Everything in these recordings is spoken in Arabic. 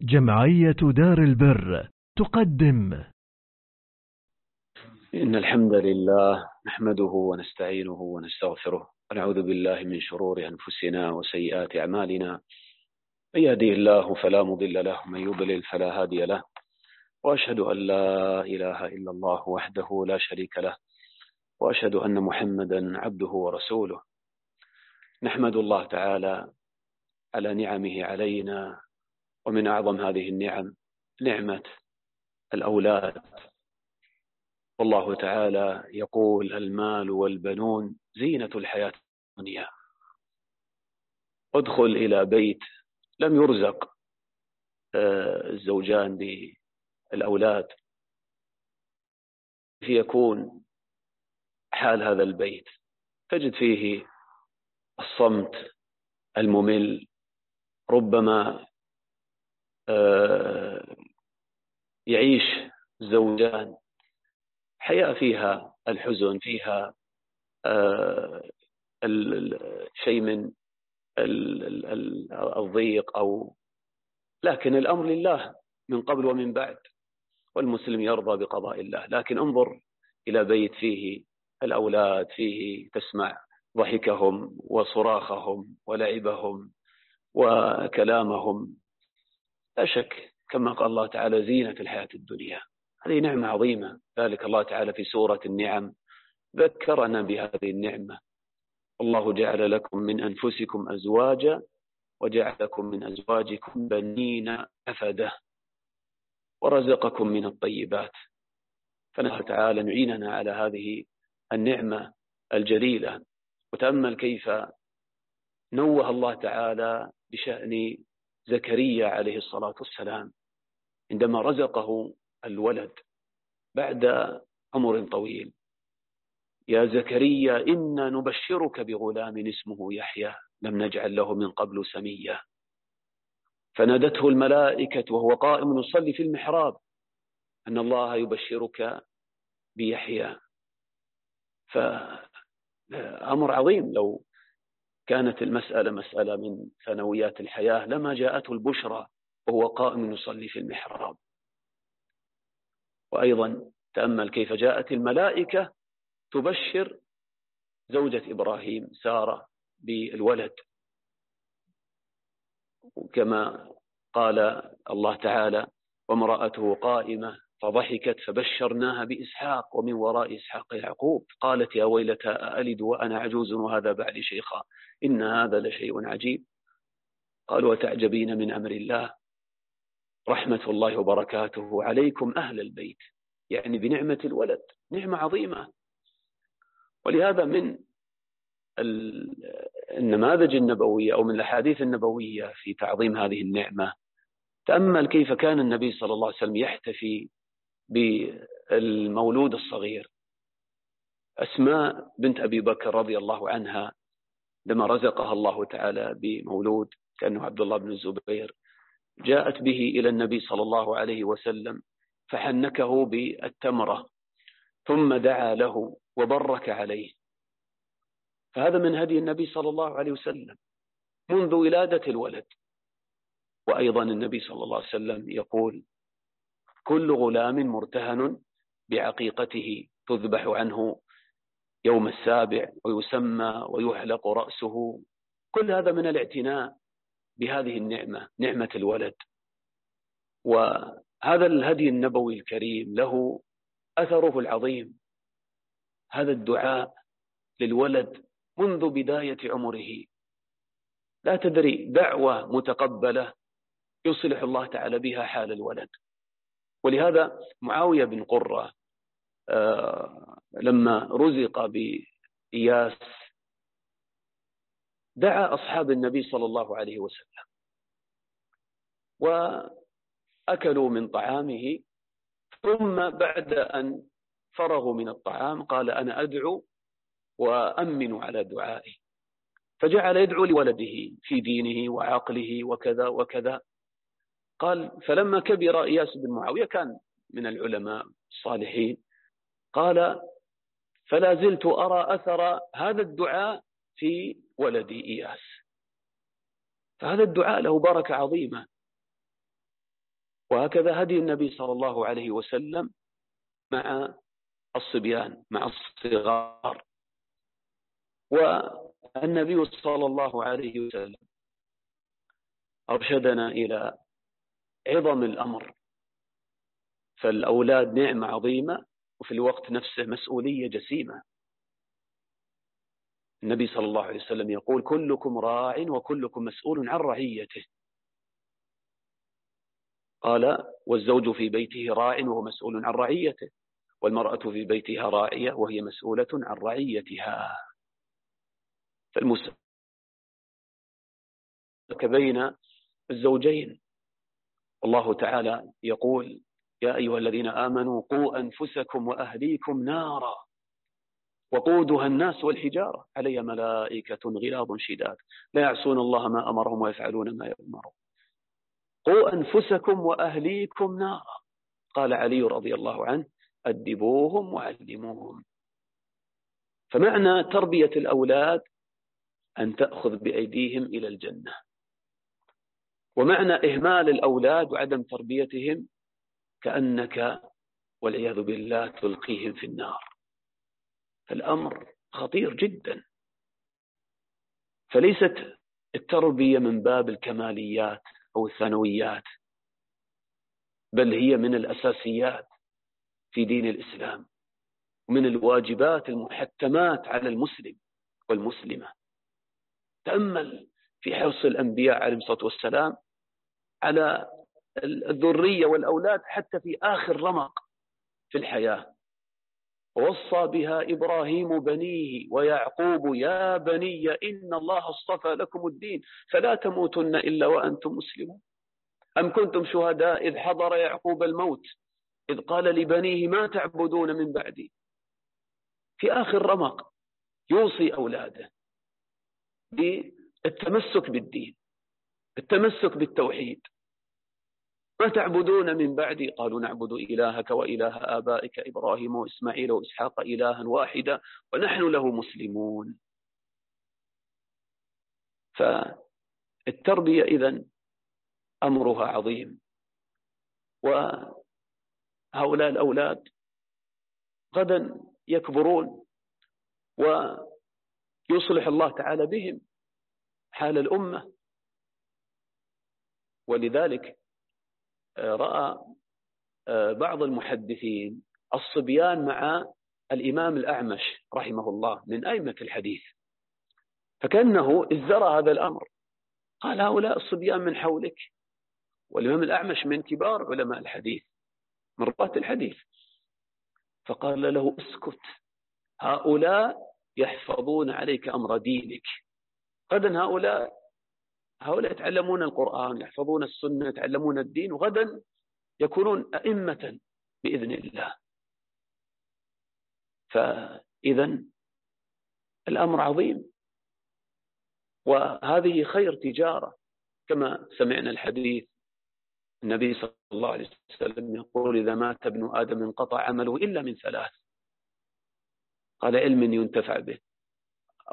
جمعية دار البر تقدم. إن الحمد لله نحمده ونستعينه ونستغفره ونعوذ بالله من شرور أنفسنا وسيئات أعمالنا. من يهديه الله فلا مضل له من يضلل فلا هادي له. وأشهد أن لا إله إلا الله وحده لا شريك له. وأشهد أن محمدا عبده ورسوله. نحمد الله تعالى على نعمه علينا ومن أعظم هذه النعم نعمة الأولاد. والله تعالى يقول المال والبنون زينة الحياة الدنيا. ادخل إلى بيت لم يرزق آه، الزوجان بالأولاد يكون حال هذا البيت؟ تجد فيه الصمت الممل. ربما يعيش زوجان حياة فيها الحزن فيها آه، شيء من الضيق أو لكن الأمر لله من قبل ومن بعد والمسلم يرضى بقضاء الله. لكن انظر إلى بيت فيه الأولاد فيه تسمع ضحكهم وصراخهم ولعبهم وكلامهم. لا شك كما قال الله تعالى زينة الحياة الدنيا. هذه نعمة عظيمة. ذلك الله تعالى في سورة النعم. ذكرنا بهذه النعمة. الله جعل لكم من أنفسكم أزواجا وجعل لكم من أزواجكم بنين أفدة ورزقكم من الطيبات. فنسأل تعالى نعيننا على هذه النعمة الجليلة. وتأمل كيف نوه الله تعالى بشأن زكريا عليه الصلاة والسلام عندما رزقه الولد بعد عمر طويل. يا زكريا إنا نبشرك بغلام اسمه يحيى لم نجعل له من قبل سميا فنادته الملائكة وهو قائم يصلي في المحراب أن الله يبشرك بيحيى. فأمر عظيم لو كانت المسألة مسألة من ثانويات الحياة لما جاءته البشرى وهو قائم يصلي في المحراب. وأيضا تأمل كيف جاءت الملائكة تبشر زوجة إبراهيم سارة بالولد. كما قال الله تعالى وامرأته قائمة فضحكت فبشرناها بإسحاق ومن وراء إسحاق يعقوب. قالت يا ويلتى ألد وأنا عجوز وهذا بعد شيخا؟ إن هذا لشيء عجيب. قال وتعجبين من أمر الله؟ رحمة الله وبركاته عليكم أهل البيت. يعني بنعمة الولد نعمة عظيمة. ولهذا من النماذج النبوية أو من الأحاديث النبوية في تعظيم هذه النعمة. تأمل كيف كان النبي صلى الله عليه وسلم يحتفي بالمولود الصغير. أسماء بنت أبي بكر رضي الله عنها لما رزقها الله تعالى بمولود كأنه عبد الله بن الزبير جاءت به إلى النبي صلى الله عليه وسلم فحنكه بالتمرة ثم دعا له وبرك عليه. فهذا من هدي النبي صلى الله عليه وسلم منذ ولادة الولد. وأيضا النبي صلى الله عليه وسلم يقول كل غلام مرتهن بعقيقته تذبح عنه يوم السابع ويسمى ويحلق رأسه. كل هذا من الاعتناء بهذه النعمة نعمة الولد. وهذا الهدي النبوي الكريم له أثره العظيم. هذا الدعاء للولد منذ بداية عمره. لا تدري دعوة متقبلة يصلح الله تعالى بها حال الولد. ولهذا معاوية بن قرة آه، لما رزق بإياس دعا أصحاب النبي صلى الله عليه وسلم وأكلوا من طعامه ثم بعد أن فرغوا من الطعام قال أنا أدعو وأمن على دعائي. فجعل يدعو لولده في دينه وعقله وكذا وكذا. قال فلما كبر إياس بن معاوية كان من العلماء الصالحين. قال فلا زلت أرى أثر هذا الدعاء في ولدي إياس. فهذا الدعاء له بركة عظيمة. وهكذا هدي النبي صلى الله عليه وسلم مع الصبيان مع الصغار. والنبي صلى الله عليه وسلم أرشدنا إلى عظم الأمر. فالأولاد نعمة عظيمة وفي الوقت نفسه مسؤولية جسيمة. النبي صلى الله عليه وسلم يقول كلكم راع وكلكم مسؤول عن رعيته. قال والزوج في بيته راع وهو مسؤول عن رعيته والمرأة في بيتها راعية وهي مسؤولة عن رعيتها. فالمسألة بين الزوجين. الله تعالى يقول يا أيها الذين آمنوا قوا أنفسكم وأهليكم نارا وقودها الناس والحجارة. علي ملائكة غلاظ شداد. لا يعصون الله ما أمرهم ويفعلون ما يؤمرون. قوا أنفسكم وأهليكم نارا. قال علي رضي الله عنه أدبوهم وعلموهم. فمعنى تربية الأولاد أن تأخذ بأيديهم إلى الجنة. ومعنى إهمال الأولاد وعدم تربيتهم كأنك والعياذ بالله تلقيهم في النار. الأمر خطير جدا. فليست التربية من باب الكماليات أو الثانويات بل هي من الأساسيات في دين الإسلام ومن الواجبات المحتمات على المسلم والمسلمة. تأمل في حرص الأنبياء عليهم الصلاة والسلام على الذرية والأولاد حتى في آخر رمق في الحياة. ووصى بها إبراهيم بنيه ويعقوب يا بني إن الله اصطفى لكم الدين فلا تموتن إلا وأنتم مسلمون. أم كنتم شهداء إذ حضر يعقوب الموت؟ إذ قال لبنيه ما تعبدون من بعدي. في آخر رمق يوصي أولاده بالتمسك بالدين. التمسك بالتوحيد. ما تعبدون من بعدي؟ قالوا نعبد إلهك وإله آبائك إبراهيم وإسماعيل وإسحاق إلها واحدا ونحن له مسلمون. فالتربية إذن أمرها عظيم. وهؤلاء الأولاد غدا يكبرون ويصلح الله تعالى بهم حال الأمة. ولذلك رأى آه، بعض المحدثين الصبيان مع الإمام الأعمش رحمه الله من أئمة الحديث فكأنه ازدرى هذا الأمر. قال هؤلاء الصبيان من حولك. والإمام الأعمش من كبار علماء الحديث من رواة الحديث. فقال له اسكت هؤلاء يحفظون عليك أمر دينك. غدا هؤلاء هؤلاء يتعلمون القرآن يحفظون السنة يتعلمون الدين وغدا يكونون أئمة بإذن الله. فإذا الأمر عظيم. وهذه خير تجارة كما سمعنا الحديث. النبي صلى الله عليه وسلم يقول إذا مات ابن آدم انقطع عمله إلا من ثلاث. قال علم ينتفع به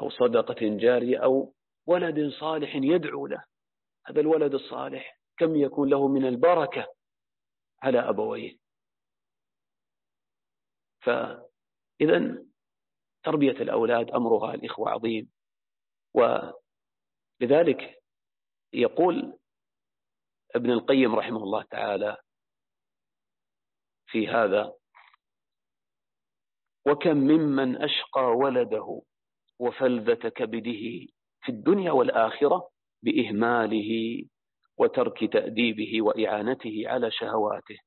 أو صدقة جارية أو ولد صالح يدعو له. هذا الولد الصالح كم يكون له من البركة على أبويه. فإذا تربية الأولاد أمرها الإخوة عظيم. ولذلك يقول ابن القيم رحمه الله تعالى في هذا وكم ممن أشقى ولده وفلذة كبده في الدنيا والآخرة بإهماله وترك تأديبه وإعانته على شهواته.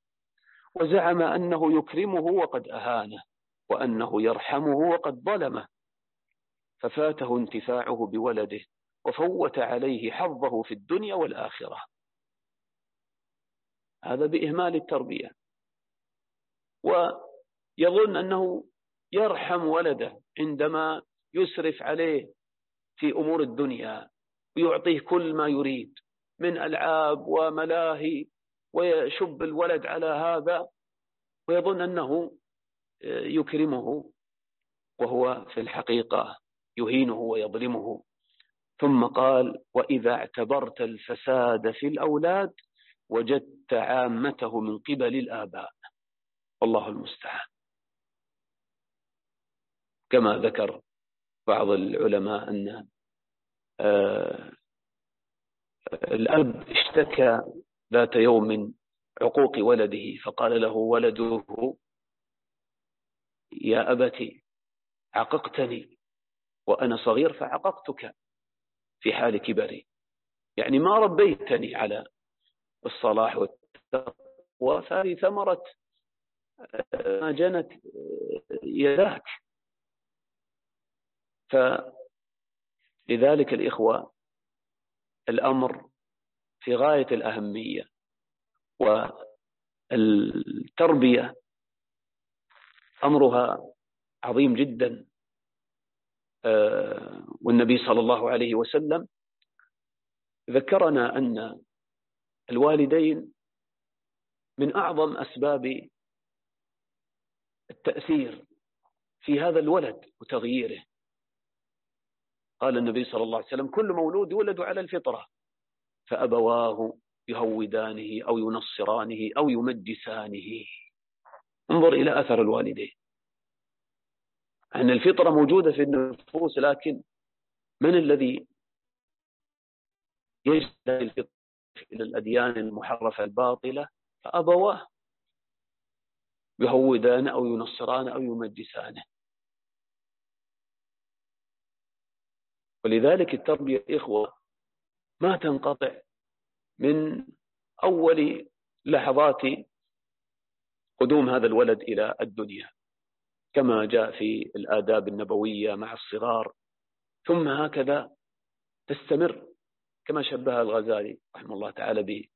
وزعم أنه يكرمه وقد أهانه وأنه يرحمه وقد ظلمه. ففاته انتفاعه بولده وفوت عليه حظه في الدنيا والآخرة. هذا بإهمال التربية. ويظن أنه يرحم ولده عندما يسرف عليه في أمور الدنيا ويعطيه كل ما يريد من ألعاب وملاهي ويشب الولد على هذا ويظن أنه يكرمه وهو في الحقيقة يهينه ويظلمه. ثم قال وإذا اعتبرت الفساد في الأولاد وجدت عامته من قبل الآباء. والله المستعان. كما ذكر بعض العلماء أن آه، الأب اشتكى ذات يوم من عقوق ولده فقال له ولده يا أبتي عققتني وأنا صغير فعققتك في حال كبري. يعني ما ربيتني على الصلاح والتقوى فهذه ثمرة ما جنت يداك. فلذلك الإخوة الأمر في غاية الأهمية والتربية أمرها عظيم جدا آه، والنبي صلى الله عليه وسلم ذكرنا أن الوالدين من أعظم أسباب التأثير في هذا الولد وتغييره. قال النبي صلى الله عليه وسلم كل مولود يولد على الفطرة. فأبواه يهودانه أو ينصرانه أو يمجسانه. انظر إلى أثر الوالدين. أن الفطرة موجودة في النفوس لكن من الذي يجد الفطرة إلى الأديان المحرفة الباطلة؟ فأبواه. يهودان أو ينصران أو يمجسانه ولذلك التربية إخوة ما تنقطع من أول لحظات قدوم هذا الولد إلى الدنيا كما جاء في الآداب النبوية مع الصغار ثم هكذا تستمر كما شبه الغزالي رحمه الله تعالى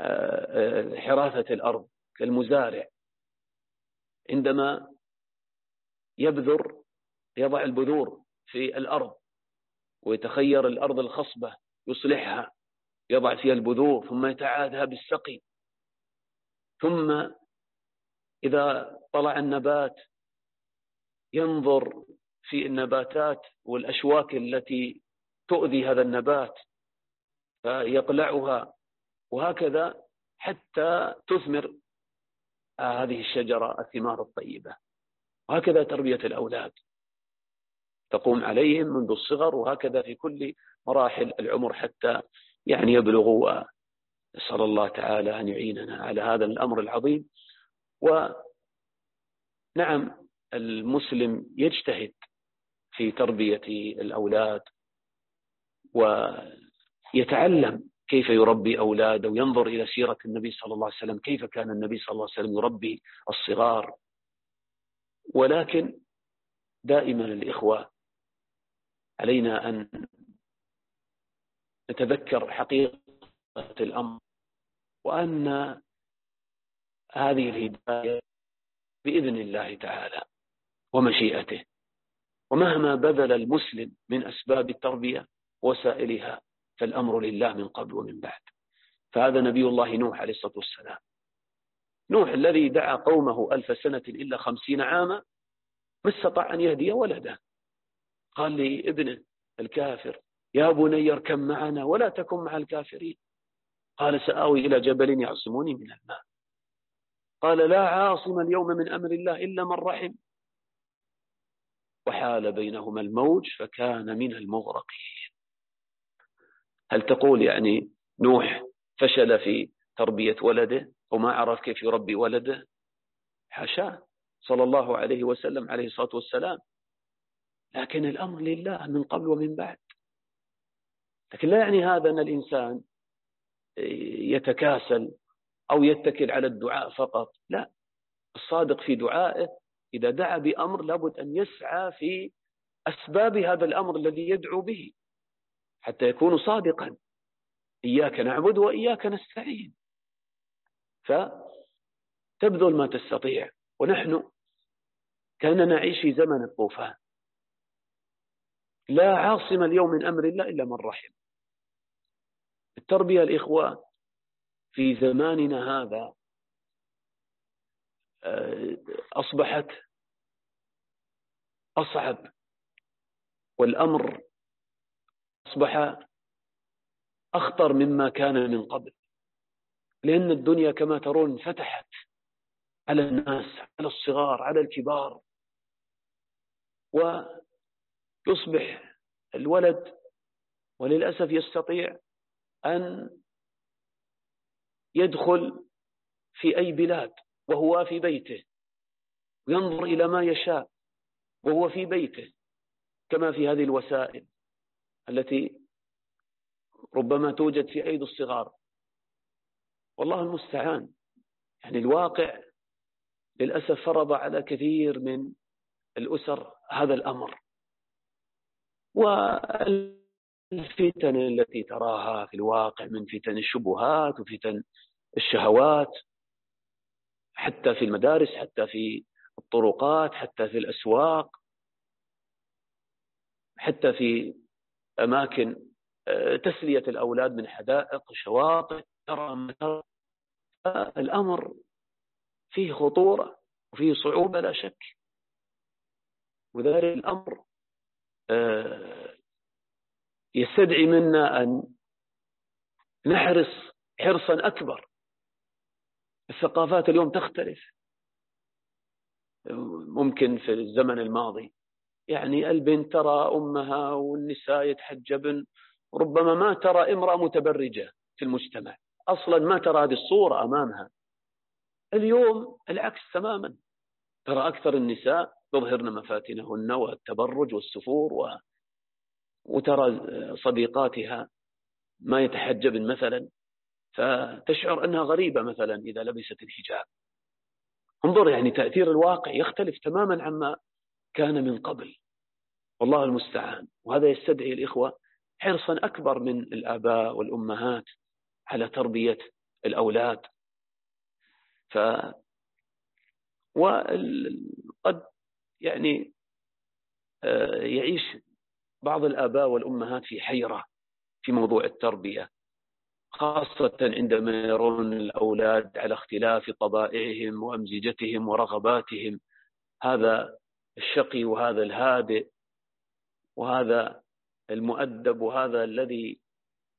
بحراثة الأرض كالمزارع عندما يبذر يضع البذور في الأرض ويتخير الأرض الخصبة يصلحها يضع فيها البذور ثم يتعادها بالسقي. ثم إذا طلع النبات ينظر في النباتات والأشواك التي تؤذي هذا النبات فيقلعها وهكذا حتى تثمر هذه الشجرة الثمار الطيبة. وهكذا تربية الأولاد. تقوم عليهم منذ الصغر وهكذا في كل مراحل العمر حتى يعني يبلغوا نسأل الله تعالى أن يعيننا على هذا الأمر العظيم. ونعم المسلم يجتهد في تربية الأولاد ويتعلم كيف يربي أولاده وينظر إلى سيرة النبي صلى الله عليه وسلم كيف كان النبي صلى الله عليه وسلم يربي الصغار. ولكن دائما الإخوة علينا أن نتذكر حقيقة الأمر وأن هذه الهداية بإذن الله تعالى ومشيئته. ومهما بذل المسلم من أسباب التربية وسائلها فالأمر لله من قبل ومن بعد. فهذا نبي الله نوح عليه الصلاة والسلام. نوح الذي دعا قومه ألف سنة إلا خمسين عاما ما استطاع أن يهدي ولده. قال لابنه الكافر يا بني اركب معنا ولا تكن مع الكافرين. قال سآوي إلى جبل يعصموني من الماء. قال لا عاصم اليوم من أمر الله إلا من رحم. وحال بينهما الموج فكان من المغرقين. هل تقول يعني نوح فشل في تربية ولده؟ وما عرف كيف يربي ولده؟ حاشاه صلى الله عليه وسلم عليه الصلاة والسلام. لكن الأمر لله من قبل ومن بعد. لكن لا يعني هذا أن الإنسان يتكاسل أو يتكل على الدعاء فقط. لا الصادق في دعائه إذا دعا بأمر لابد أن يسعى في أسباب هذا الأمر الذي يدعو به حتى يكون صادقا. إياك نعبد وإياك نستعين. فتبذل ما تستطيع. ونحن كان نعيش في زمن الطوفان. لا عاصم اليوم من أمر الله إلا من رحم. التربية الإخوة في زماننا هذا آه، أصبحت أصعب والأمر أصبح أخطر مما كان من قبل. لأن الدنيا كما ترون فتحت على الناس على الصغار على الكبار. ويصبح الولد وللأسف يستطيع أن يدخل في أي بلاد وهو في بيته وينظر إلى ما يشاء وهو في بيته كما في هذه الوسائل التي ربما توجد في أيدي الصغار. والله المستعان. يعني الواقع للأسف فرض على كثير من الأسر هذا الأمر. والفتن التي تراها في الواقع من فتن الشبهات وفتن الشهوات حتى في المدارس حتى في الطرقات حتى في الأسواق حتى في أماكن آه، تسلية الأولاد من حدائق شواطئ ترى الأمر فيه خطورة وفيه صعوبة لا شك. وذلك الأمر يستدعي منا أن نحرص حرصا أكبر. الثقافات اليوم تختلف. ممكن في الزمن الماضي يعني البنت ترى أمها والنساء يتحجبن ربما ما ترى امرأة متبرجة في المجتمع. أصلا ما ترى هذه الصورة أمامها. اليوم العكس تماما. ترى أكثر النساء يظهرن مفاتنهن والتبرج والسفور و... وترى صديقاتها ما يتحجبن مثلا فتشعر أنها غريبة مثلا إذا لبست الحجاب. انظر يعني تأثير الواقع يختلف تماما عما كان من قبل. والله المستعان. وهذا يستدعي الإخوة حرصا أكبر من الآباء والأمهات على تربية الأولاد. ف وقد يعني آه، يعيش بعض الآباء والأمهات في حيرة في موضوع التربية خاصة عندما يرون الأولاد على اختلاف طبائعهم وأمزجتهم ورغباتهم. هذا الشقي وهذا الهادئ وهذا المؤدب وهذا الذي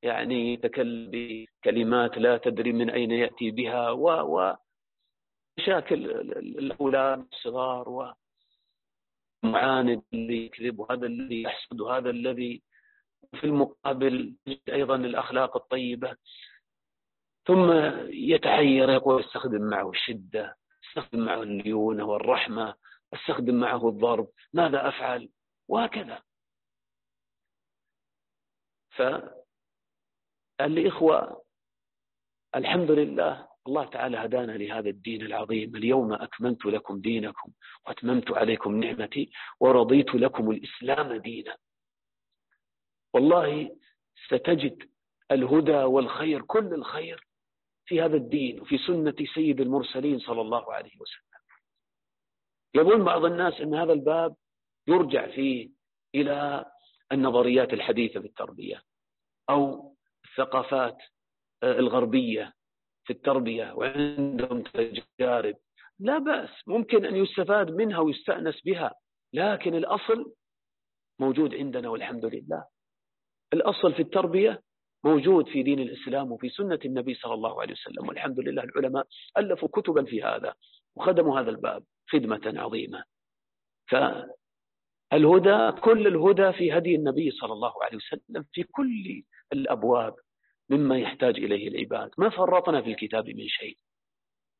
يعني يتكلم بكلمات لا تدري من أين يأتي بها و مشاكل الأولاد الصغار ومعاند اللي يكذب وهذا الذي يحسد وهذا الذي في المقابل أيضا الأخلاق الطيبة. ثم يتحير يقول استخدم معه الشدة استخدم معه الليونة والرحمة استخدم معه الضرب ماذا أفعل؟ وهكذا. فالإخوة الحمد لله الله تعالى هدانا لهذا الدين العظيم. اليوم أكملت لكم دينكم وأتممت عليكم نعمتي ورضيت لكم الإسلام دينا. والله ستجد الهدى والخير كل الخير في هذا الدين وفي سنة سيد المرسلين صلى الله عليه وسلم. يظن بعض الناس أن هذا الباب يرجع فيه إلى النظريات الحديثة في التربية أو الثقافات الغربية. في التربية وعندهم تجارب. لا بأس ممكن أن يستفاد منها ويستأنس بها لكن الأصل موجود عندنا والحمد لله. الأصل في التربية موجود في دين الإسلام وفي سنة النبي صلى الله عليه وسلم والحمد لله العلماء ألفوا كتبا في هذا وخدموا هذا الباب خدمة عظيمة. فالهدى كل الهدى في هدي النبي صلى الله عليه وسلم في كل الأبواب مما يحتاج إليه العباد. ما فرطنا في الكتاب من شيء.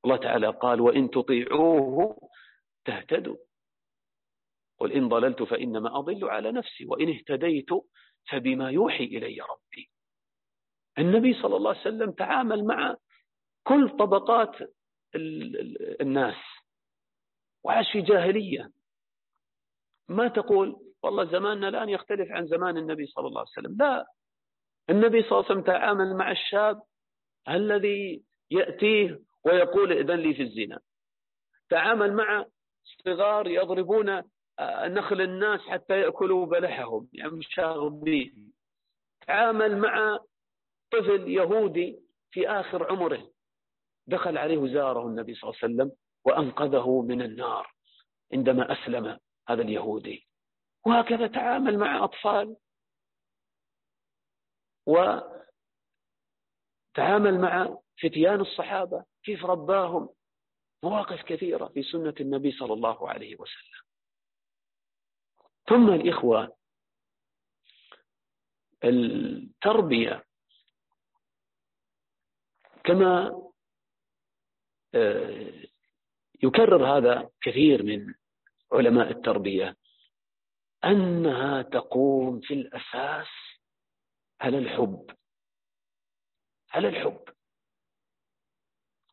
الله تعالى قال وإن تطيعوه تهتدوا. قل إن ضللت فإنما أضل على نفسي وإن اهتديت فبما يوحي إلي ربي. النبي صلى الله عليه وسلم تعامل مع كل طبقات الناس وعاش في جاهلية. ما تقول والله زماننا الآن يختلف عن زمان النبي صلى الله عليه وسلم. لا. النبي صلى الله عليه وسلم تعامل مع الشاب الذي يأتيه ويقول إذن لي في الزنا. تعامل مع صغار يضربون نخل الناس حتى يأكلوا بلحهم يعني شاغبين تعامل مع طفل يهودي في آخر عمره. دخل عليه وزاره النبي صلى الله عليه وسلم وأنقذه من النار عندما أسلم هذا اليهودي. وهكذا تعامل مع أطفال تعامل مع فتيان الصحابة كيف رباهم؟ مواقف كثيرة في سنة النبي صلى الله عليه وسلم. ثم الإخوة التربية. كما آه، يكرر هذا كثير من علماء التربية أنها تقوم في الأساس على الحب؟ على الحب؟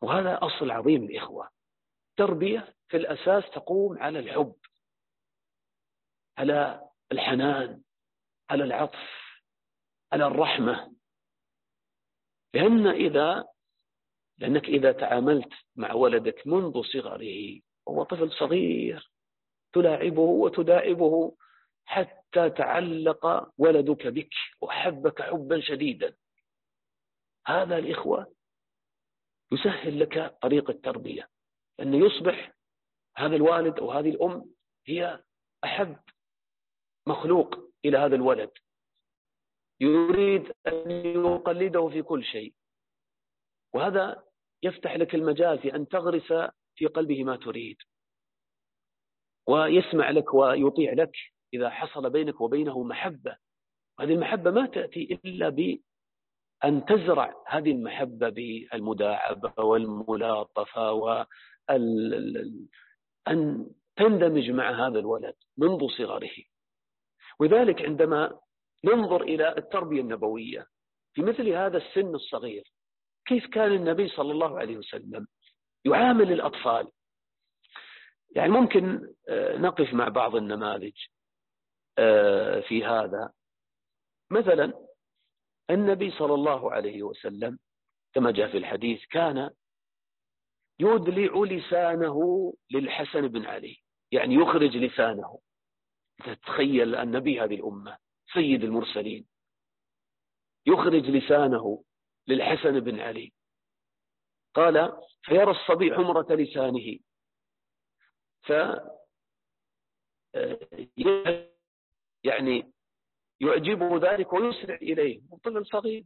وهذا أصل عظيم الإخوة. التربية في الأساس تقوم على الحب. على الحنان على العطف على الرحمة. لأن إذا لأنك إذا تعاملت مع ولدك منذ صغره وهو طفل صغير تلاعبه وتداعبه حتى تعلق ولدك بك وأحبك حبا شديدا. هذا الإخوة يسهل لك طريق التربية أن يصبح هذا الوالد أو هذه الأم هي أحب مخلوق إلى هذا الولد. يريد أن يقلده في كل شيء. وهذا يفتح لك المجال في أن تغرس في قلبه ما تريد. ويسمع لك ويطيع لك إذا حصل بينك وبينه محبة. هذه المحبة ما تأتي إلا بأن تزرع هذه المحبة بالمداعبة والملاطفة وأن أن تندمج مع هذا الولد منذ صغره. وذلك عندما ننظر إلى التربية النبوية في مثل هذا السن الصغير كيف كان النبي صلى الله عليه وسلم يعامل الأطفال؟ يعني ممكن آه، نقف مع بعض النماذج. في هذا. مثلا النبي صلى الله عليه وسلم كما جاء في الحديث كان يدلع لسانه للحسن بن علي يعني يخرج لسانه. تتخيل النبي هذه الأمة سيد المرسلين. يخرج لسانه للحسن بن علي. قال فيرى الصبي حمرة لسانه. ف يعني يعجبه ذلك ويسرع إليه طفل صغير.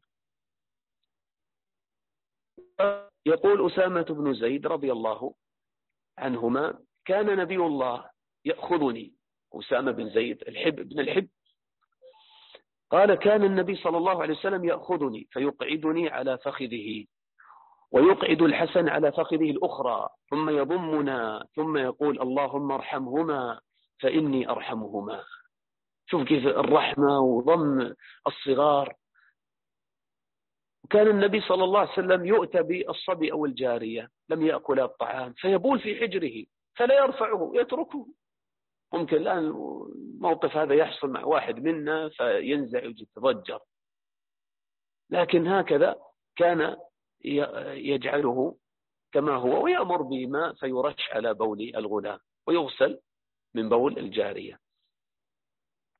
يقول أسامة بن زيد رضي الله عنهما كان نبي الله يأخذني. أسامة بن زيد الحب ابن الحب. قال كان النبي صلى الله عليه وسلم يأخذني فيقعدني على فخذه ويقعد الحسن على فخذه الأخرى ثم يضمنا ثم يقول اللهم ارحمهما فإني أرحمهما. شوف كيف الرحمة وضم الصغار. وكان النبي صلى الله عليه وسلم يؤتى بالصبي أو الجارية لم يأكل الطعام فيبول في حجره فلا يرفعه يتركه. ممكن الآن الموقف هذا يحصل مع واحد منا فينزعج يتضجر. لكن هكذا كان يجعله كما هو ويأمر بما فيرش على بول الغلام ويغسل من بول الجارية.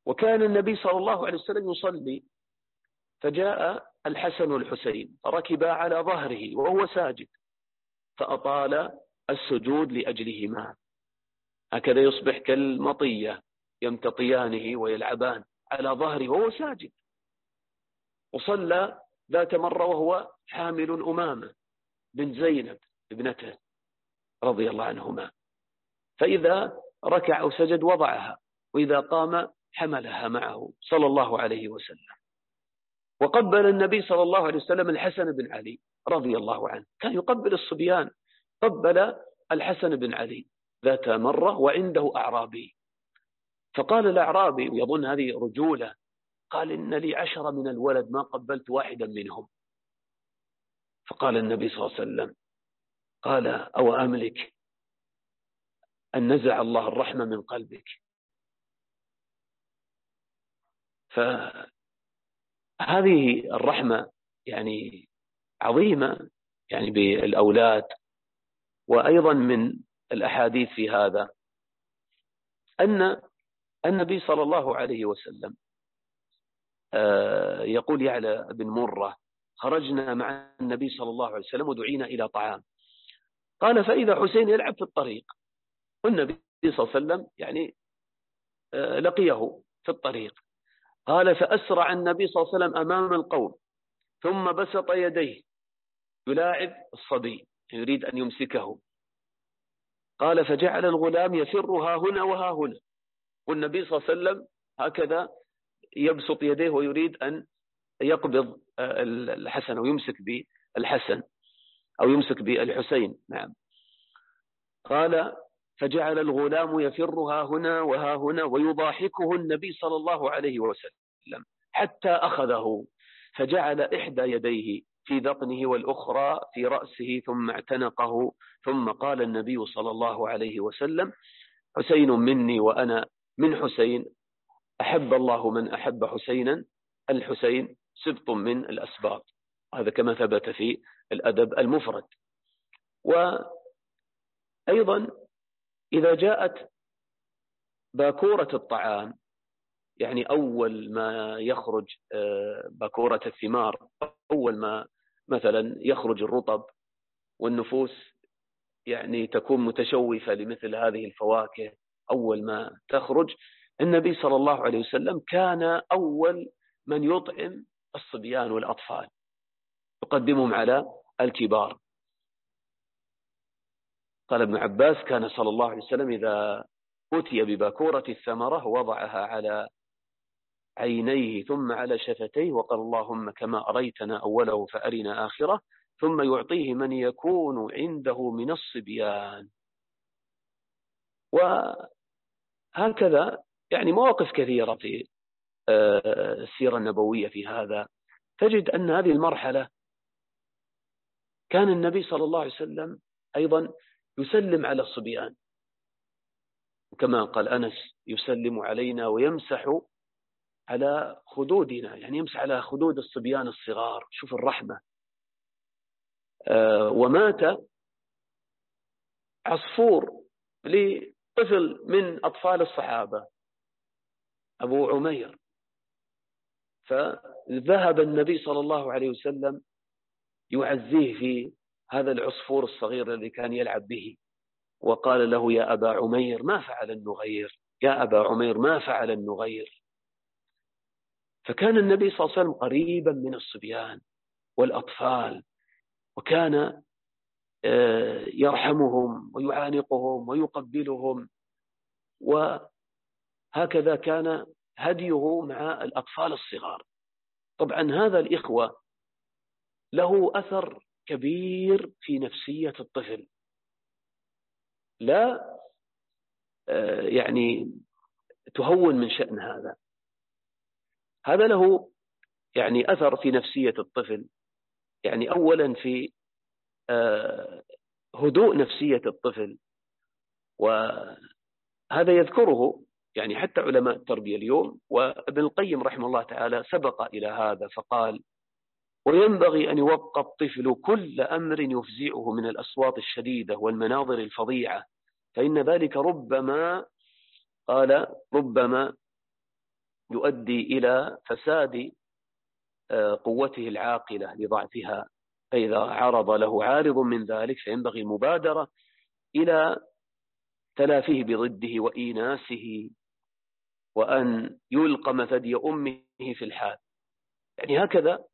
وكان النبي صلى الله عليه وسلم يصلي فجاء الحسن والحسين فركبا على ظهره وهو ساجد فأطال السجود لأجلهما. هكذا يصبح كالمطية يمتطيانه ويلعبان على ظهره وهو ساجد. وصلى ذات مرة وهو حامل أمامة بن زينب ابنته رضي الله عنهما. فإذا ركع أو سجد وضعها وإذا قام حملها معه صلى الله عليه وسلم. وقبل النبي صلى الله عليه وسلم الحسن بن علي رضي الله عنه. كان يقبل الصبيان قبل الحسن بن علي. ذات مرة وعنده أعرابي. فقال الأعرابي ويظن هذه رجولة قال إن لي عشرة من الولد ما قبلت واحدا منهم. فقال النبي صلى الله عليه وسلم قال أو أملك أن نزع الله الرحمة من قلبك. فهذه الرحمة يعني عظيمة يعني بالأولاد وأيضا من الأحاديث في هذا أن النبي صلى الله عليه وسلم آه، يقول يعلى بن مرة خرجنا مع النبي صلى الله عليه وسلم ودعينا إلى طعام. قال فإذا حسين يلعب في الطريق والنبي صلى الله عليه وسلم يعني آه، لقيه في الطريق. قال فأسرع النبي صلى الله عليه وسلم أمام القوم ثم بسط يديه. يلاعب الصبي يريد أن يمسكه. قال فجعل الغلام يفر ها هنا وها هنا. والنبي صلى الله عليه وسلم هكذا يبسط يديه ويريد أن يقبض آه، الحسن أو يمسك بالحسن أو يمسك بالحسين. نعم. قال فجعل الغلام يفرها هنا وها هنا ويضاحكه النبي صلى الله عليه وسلم حتى أخذه فجعل إحدى يديه في ذقنه والأخرى في رأسه ثم اعتنقه ثم قال النبي صلى الله عليه وسلم حسين مني وأنا من حسين أحب الله من أحب حسينا الحسين سبط من الأسباط. هذا كما ثبت في الأدب المفرد. وأيضا إذا جاءت باكورة الطعام يعني أول ما يخرج آه، باكورة الثمار أول ما مثلا يخرج الرطب والنفوس يعني تكون متشوفة لمثل هذه الفواكه أول ما تخرج النبي صلى الله عليه وسلم كان أول من يطعم الصبيان والأطفال يقدمهم على الكبار. قال ابن عباس كان صلى الله عليه وسلم إذا أتي بباكورة الثمرة وضعها على عينيه ثم على شفتيه وقال اللهم كما أريتنا أوله فأرنا آخره ثم يعطيه من يكون عنده من الصبيان. وهكذا يعني مواقف كثيرة في آه، السيرة النبوية في هذا. تجد أن هذه المرحلة كان النبي صلى الله عليه وسلم أيضا يسلم على الصبيان. كما قال أنس يسلم علينا ويمسح على خدودنا يعني يمسح على خدود الصبيان الصغار. شوف الرحمة. آه، ومات عصفور لطفل من أطفال الصحابة أبو عمير. فذهب النبي صلى الله عليه وسلم يعزيه في هذا العصفور الصغير الذي كان يلعب به. وقال له يا أبا عمير ما فعل النغير؟ يا أبا عمير ما فعل النغير؟ فكان النبي صلى الله عليه وسلم قريبا من الصبيان والأطفال وكان آه، يرحمهم ويعانقهم ويقبلهم. وهكذا كان هديه مع الأطفال الصغار. طبعا هذا الإخوة له أثر كبير في نفسية الطفل. لا آه، يعني تهون من شأن هذا. هذا له يعني أثر في نفسية الطفل. يعني أولا في آه، هدوء نفسية الطفل. وهذا يذكره يعني حتى علماء التربية اليوم. وابن القيم رحمه الله تعالى سبق إلى هذا فقال وينبغي أن يوقى الطفل كل أمر يفزعه من الأصوات الشديدة والمناظر الفظيعة. فإن ذلك ربما قال ربما يؤدي إلى فساد آه، قوته العاقلة لضعفها. فإذا عرض له عارض من ذلك فينبغي المبادرة إلى تلافيه بضده وإيناسه وأن يلقم ثدي أمه في الحال. يعني هكذا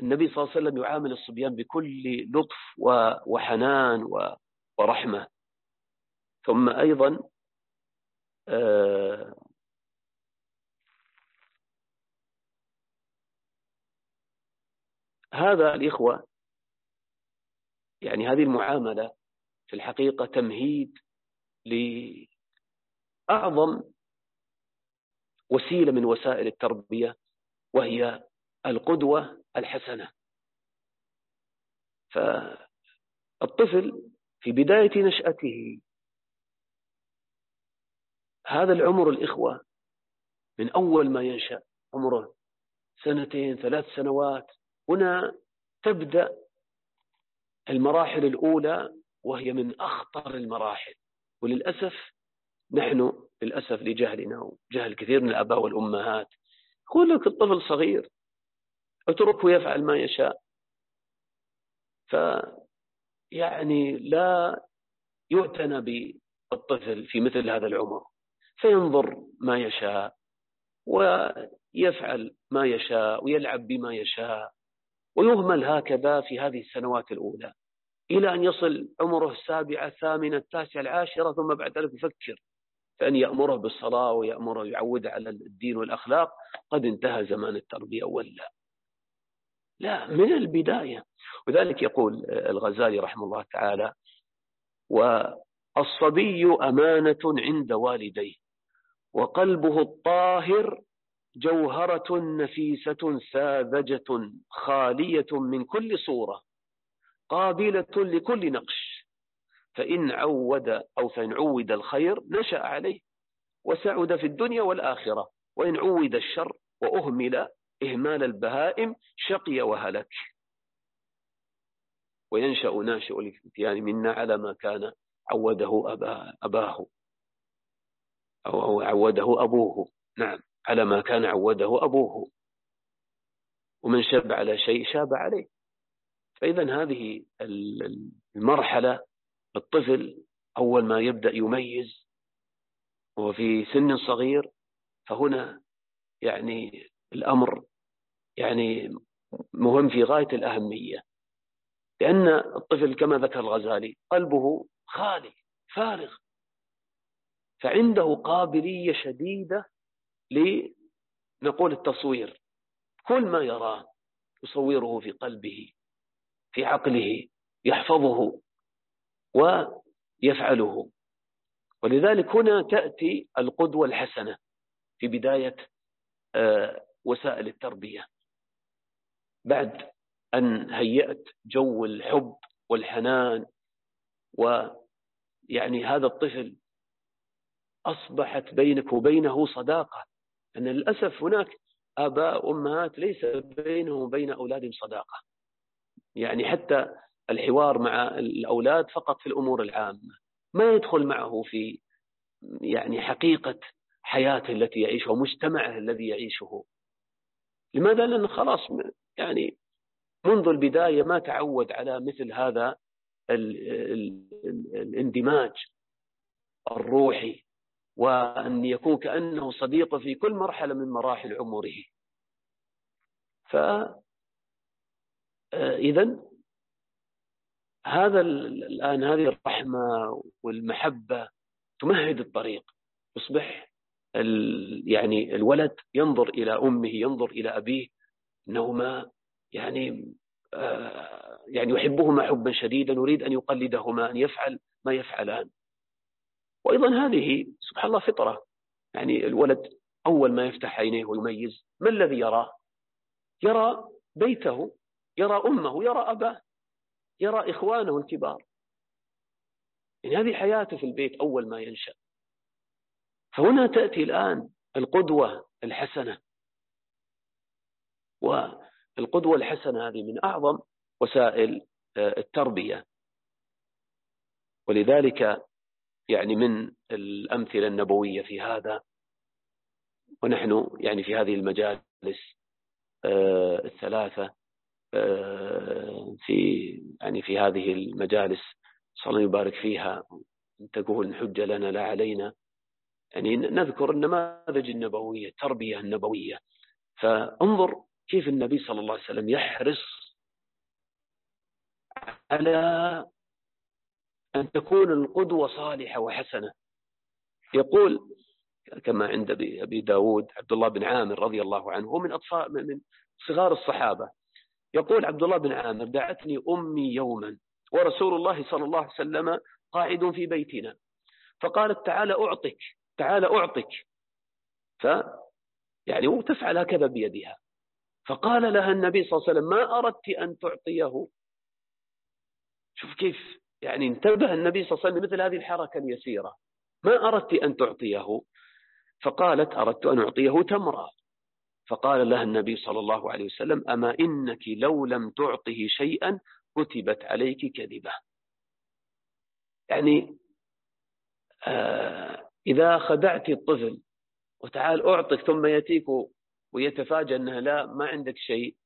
النبي صلى الله عليه وسلم يعامل الصبيان بكل لطف وحنان ورحمة. ثم أيضا آه، هذا الإخوة يعني هذه المعاملة في الحقيقة تمهيد لأعظم وسيلة من وسائل التربية وهي القدوة الحسنة. فالطفل في بداية نشأته هذا العمر الإخوة من أول ما ينشأ عمره سنتين ثلاث سنوات هنا تبدأ المراحل الأولى وهي من أخطر المراحل. وللأسف نحن للأسف لجهلنا وجهل كثير من الآباء والأمهات. يقول لك الطفل صغير اتركه يفعل ما يشاء. ف يعني لا يعتنى بالطفل في مثل هذا العمر. فينظر ما يشاء ويفعل ما يشاء ويلعب بما يشاء ويهمل هكذا في هذه السنوات الأولى. إلى أن يصل عمره السابعة الثامنة التاسعة العاشرة ثم بعد ذلك يفكر فأن يأمره بالصلاة ويأمره يعوده على الدين والأخلاق. قد انتهى زمان التربية ولا لا من البداية. وذلك يقول الغزالي رحمه الله تعالى والصبي أمانة عند والديه وقلبه الطاهر جوهرة نفيسة ساذجة خالية من كل صورة قابلة لكل نقش فإن عود أو فإن عود الخير نشأ عليه وسعد في الدنيا والآخرة وإن عود الشر وأهمل إهمال البهائم شقي وهلك. وينشأ ناشئ الفتيان منا على ما كان عوده أباه. أو عوده أبوه. نعم على ما كان عوده أبوه. ومن شب على شيء شاب عليه. فإذا هذه المرحلة الطفل أول ما يبدأ يميز وهو في سن صغير فهنا يعني الأمر يعني مهم في غاية الأهمية. لأن الطفل كما ذكر الغزالي قلبه خالي فارغ. فعنده قابلية شديدة لنقول التصوير. كل ما يراه يصوره في قلبه في عقله يحفظه ويفعله. ولذلك هنا تأتي القدوة الحسنة في بداية آه، وسائل التربية. بعد أن هيأت جو الحب والحنان ويعني هذا الطفل أصبحت بينك وبينه صداقة. أن للأسف هناك آباء وأمهات ليس بينهم وبين أولادهم صداقة. يعني حتى الحوار مع الأولاد فقط في الأمور العامة. ما يدخل معه في يعني حقيقة حياته التي يعيشها ومجتمعه الذي يعيشه. لماذا؟ لأنه خلاص يعني منذ البداية ما تعود على مثل هذا الاندماج الروحي وأن يكون كأنه صديقه في كل مرحلة من مراحل عمره فإذا آه، هذا الآن هذه الرحمة والمحبة تمهد الطريق يصبح يعني الولد ينظر إلى أمه ينظر إلى أبيه أنهما يعني آه، يعني يحبهما حبا شديدا يريد أن يقلدهما أن يفعل ما يفعلان. وأيضا هذه سبحان الله فطرة. يعني الولد أول ما يفتح عينيه ويميز ما الذي يراه؟ يرى بيته يرى أمه يرى أباه يرى إخوانه الكبار. يعني هذه حياته في البيت أول ما ينشأ. فهنا تأتي الآن القدوة الحسنة. والقدوة الحسنة هذه من أعظم وسائل آه، التربية. ولذلك يعني من الأمثلة النبوية في هذا ونحن يعني في هذه المجالس آه، الثلاثة آه، في يعني في هذه المجالس صلى الله يبارك فيها. تقول حجة لنا لا علينا. يعني نذكر النماذج النبوية التربية النبوية فانظر كيف النبي صلى الله عليه وسلم يحرص على أن تكون القدوة صالحة وحسنة. يقول كما عند أبي داود عبد الله بن عامر رضي الله عنه هو من أطفال من صغار الصحابة. يقول عبد الله بن عامر دعتني أمي يوما ورسول الله صلى الله عليه وسلم قاعد في بيتنا. فقالت تعال أعطك تعال أعطك. ف يعني وتفعل هكذا بيدها. فقال لها النبي صلى الله عليه وسلم ما أردت أن تعطيه. شوف كيف يعني انتبه النبي صلى الله عليه وسلم مثل هذه الحركة اليسيرة. ما أردت أن تعطيه. فقالت أردت أن أعطيه تمرا فقال لها النبي صلى الله عليه وسلم أما إنك لو لم تعطه شيئا كتبت عليك كذبة. يعني آه إذا خدعت الطفل وتعال أعطك ثم يأتيك ويتفاجأ أنها لا ما عندك شيء.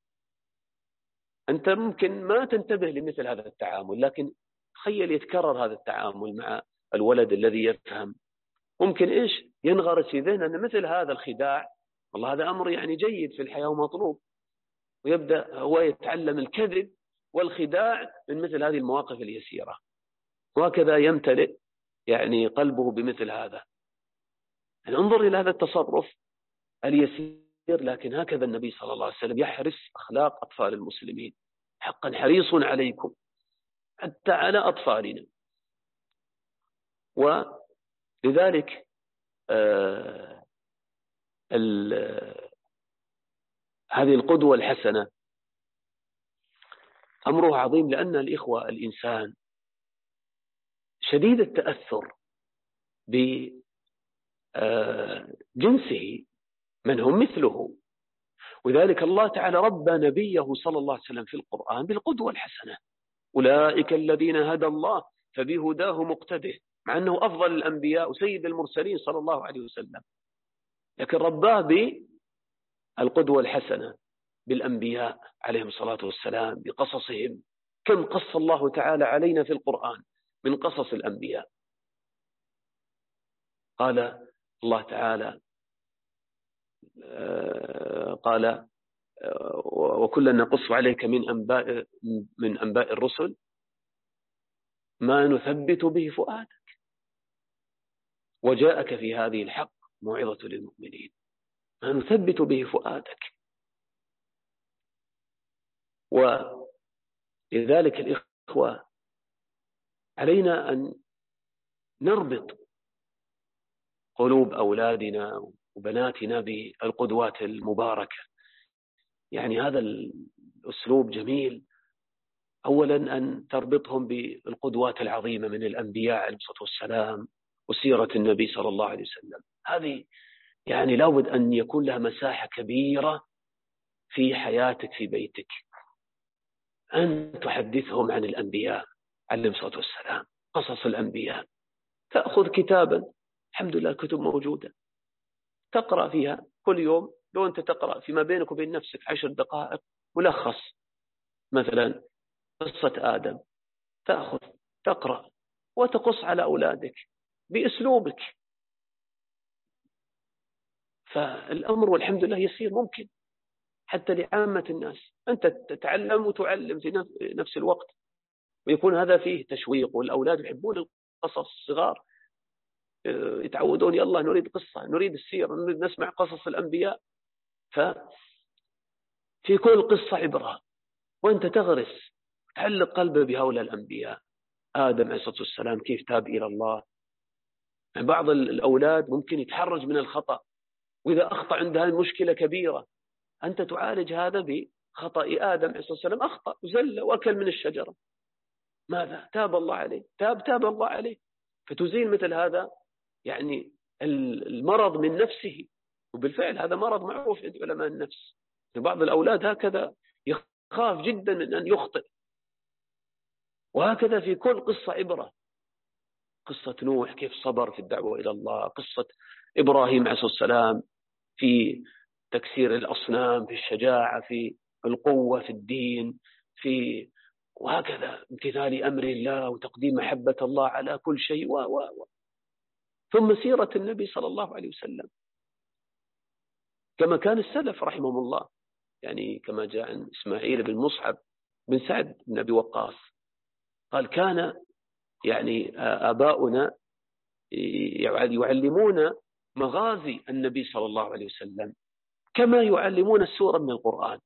أنت ممكن ما تنتبه لمثل هذا التعامل لكن تخيل يتكرر هذا التعامل مع الولد الذي يفهم. ممكن إيش؟ ينغرس في ذهنه أن مثل هذا الخداع والله هذا أمر يعني جيد في الحياة ومطلوب. ويبدأ هو يتعلم الكذب والخداع من مثل هذه المواقف اليسيرة. وهكذا يمتلئ يعني قلبه بمثل هذا. انظر إلى هذا التصرف؟ اليسير لكن هكذا النبي صلى الله عليه وسلم يحرس أخلاق أطفال المسلمين. حقا حريص عليكم حتى على أطفالنا. ولذلك آه هذه القدوة الحسنة أمره عظيم لأن الإخوة الإنسان شديد التأثر بجنسه من هم مثله. وذلك الله تعالى ربى نبيه صلى الله عليه وسلم في القرآن بالقدوة الحسنة. أولئك الذين هدى الله فبهداه مقتده مع أنه أفضل الأنبياء وسيد المرسلين صلى الله عليه وسلم. لكن رباه بالقدوة الحسنة بالأنبياء عليهم الصلاة والسلام بقصصهم. كم قص الله تعالى علينا في القرآن من قصص الأنبياء؟ قال الله تعالى آه، قال آه، وكلا نقص عليك من أنباء من أنباء الرسل ما نثبت به فؤادك. وجاءك في هذه الحق موعظة للمؤمنين. ما نثبت به فؤادك. ولذلك الإخوة علينا أن نربط قلوب أولادنا وبناتنا بالقدوات المباركة. يعني هذا الأسلوب جميل. أولا أن تربطهم بالقدوات العظيمة من الأنبياء عليه الصلاة والسلام وسيرة النبي صلى الله عليه وسلم. هذه يعني لابد أن يكون لها مساحة كبيرة في حياتك في بيتك. أن تحدثهم عن الأنبياء عليهم الصلاة والسلام قصص الأنبياء. تأخذ كتابا. الحمد لله الكتب موجودة. تقرأ فيها كل يوم لو أنت تقرأ فيما بينك وبين نفسك عشر دقائق ملخص. مثلا قصة آدم. تأخذ تقرأ وتقص على أولادك بأسلوبك. فالأمر والحمد لله يصير ممكن حتى لعامة الناس. أنت تتعلم وتعلم في نفس الوقت. ويكون هذا فيه تشويق والأولاد يحبون القصص الصغار. يتعودون يلا نريد قصة نريد السيرة نريد نسمع قصص الأنبياء. ففي كل قصة عبرة. وأنت تغرس تعلق قلبه بهؤلاء الأنبياء. آدم عليه الصلاة والسلام كيف تاب إلى الله؟ يعني بعض الأولاد ممكن يتحرج من الخطأ. وإذا أخطأ عند هذه المشكلة كبيرة. أنت تعالج هذا بخطأ. آدم عليه الصلاة والسلام أخطأ وزل وأكل من الشجرة. ماذا؟ تاب الله عليه. تاب تاب الله عليه. فتزيل مثل هذا. يعني المرض من نفسه. وبالفعل هذا مرض معروف عند علماء النفس. بعض الأولاد هكذا يخاف جدا من أن يخطئ. وهكذا في كل قصة عبرة. قصة نوح كيف صبر في الدعوة إلى الله. قصة إبراهيم عليه والسلام في تكسير الأصنام في الشجاعة في القوة في الدين في وهكذا امتثال أمر الله وتقديم محبة الله على كل شيء. و و ثم سيرة النبي صلى الله عليه وسلم. كما كان السلف رحمهم الله. يعني كما جاء عن إسماعيل بن مصعب بن سعد بن أبي وقاص. قال كان يعني آباؤنا يعلمون مغازي النبي صلى الله عليه وسلم كما يعلمون السورة من القرآن.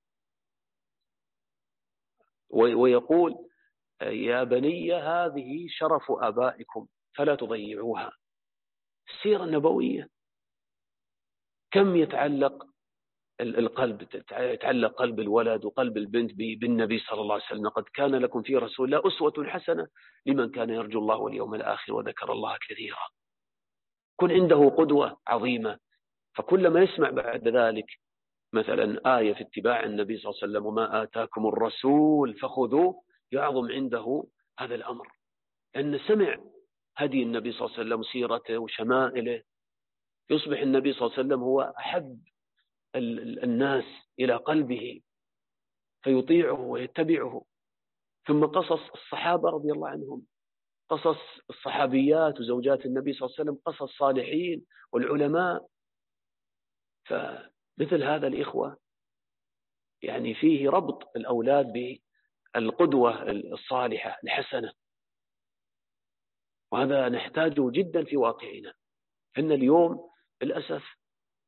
ويقول يا بني هذه شرف آبائكم فلا تضيعوها. السيرة النبوية كم يتعلق القلب يتعلق قلب الولد وقلب البنت بالنبي صلى الله عليه وسلم؟ قد كان لكم في رسول الله أسوة حسنة لمن كان يرجو الله واليوم الآخر وذكر الله كثيرا. كن عنده قدوة عظيمة. فكلما يسمع بعد ذلك مثلا آية في اتباع النبي صلى الله عليه وسلم وما آتاكم الرسول فخذوه يعظم عنده هذا الأمر. أن سمع هدي النبي صلى الله عليه وسلم سيرته وشمائله. يصبح النبي صلى الله عليه وسلم هو أحب الناس إلى قلبه فيطيعه ويتبعه. ثم قصص الصحابة رضي الله عنهم. قصص الصحابيات وزوجات النبي صلى الله عليه وسلم قصص الصالحين والعلماء. فمثل هذا الإخوة يعني فيه ربط الأولاد بالقدوة الصالحة الحسنة. وهذا نحتاجه جدا في واقعنا. أن اليوم للأسف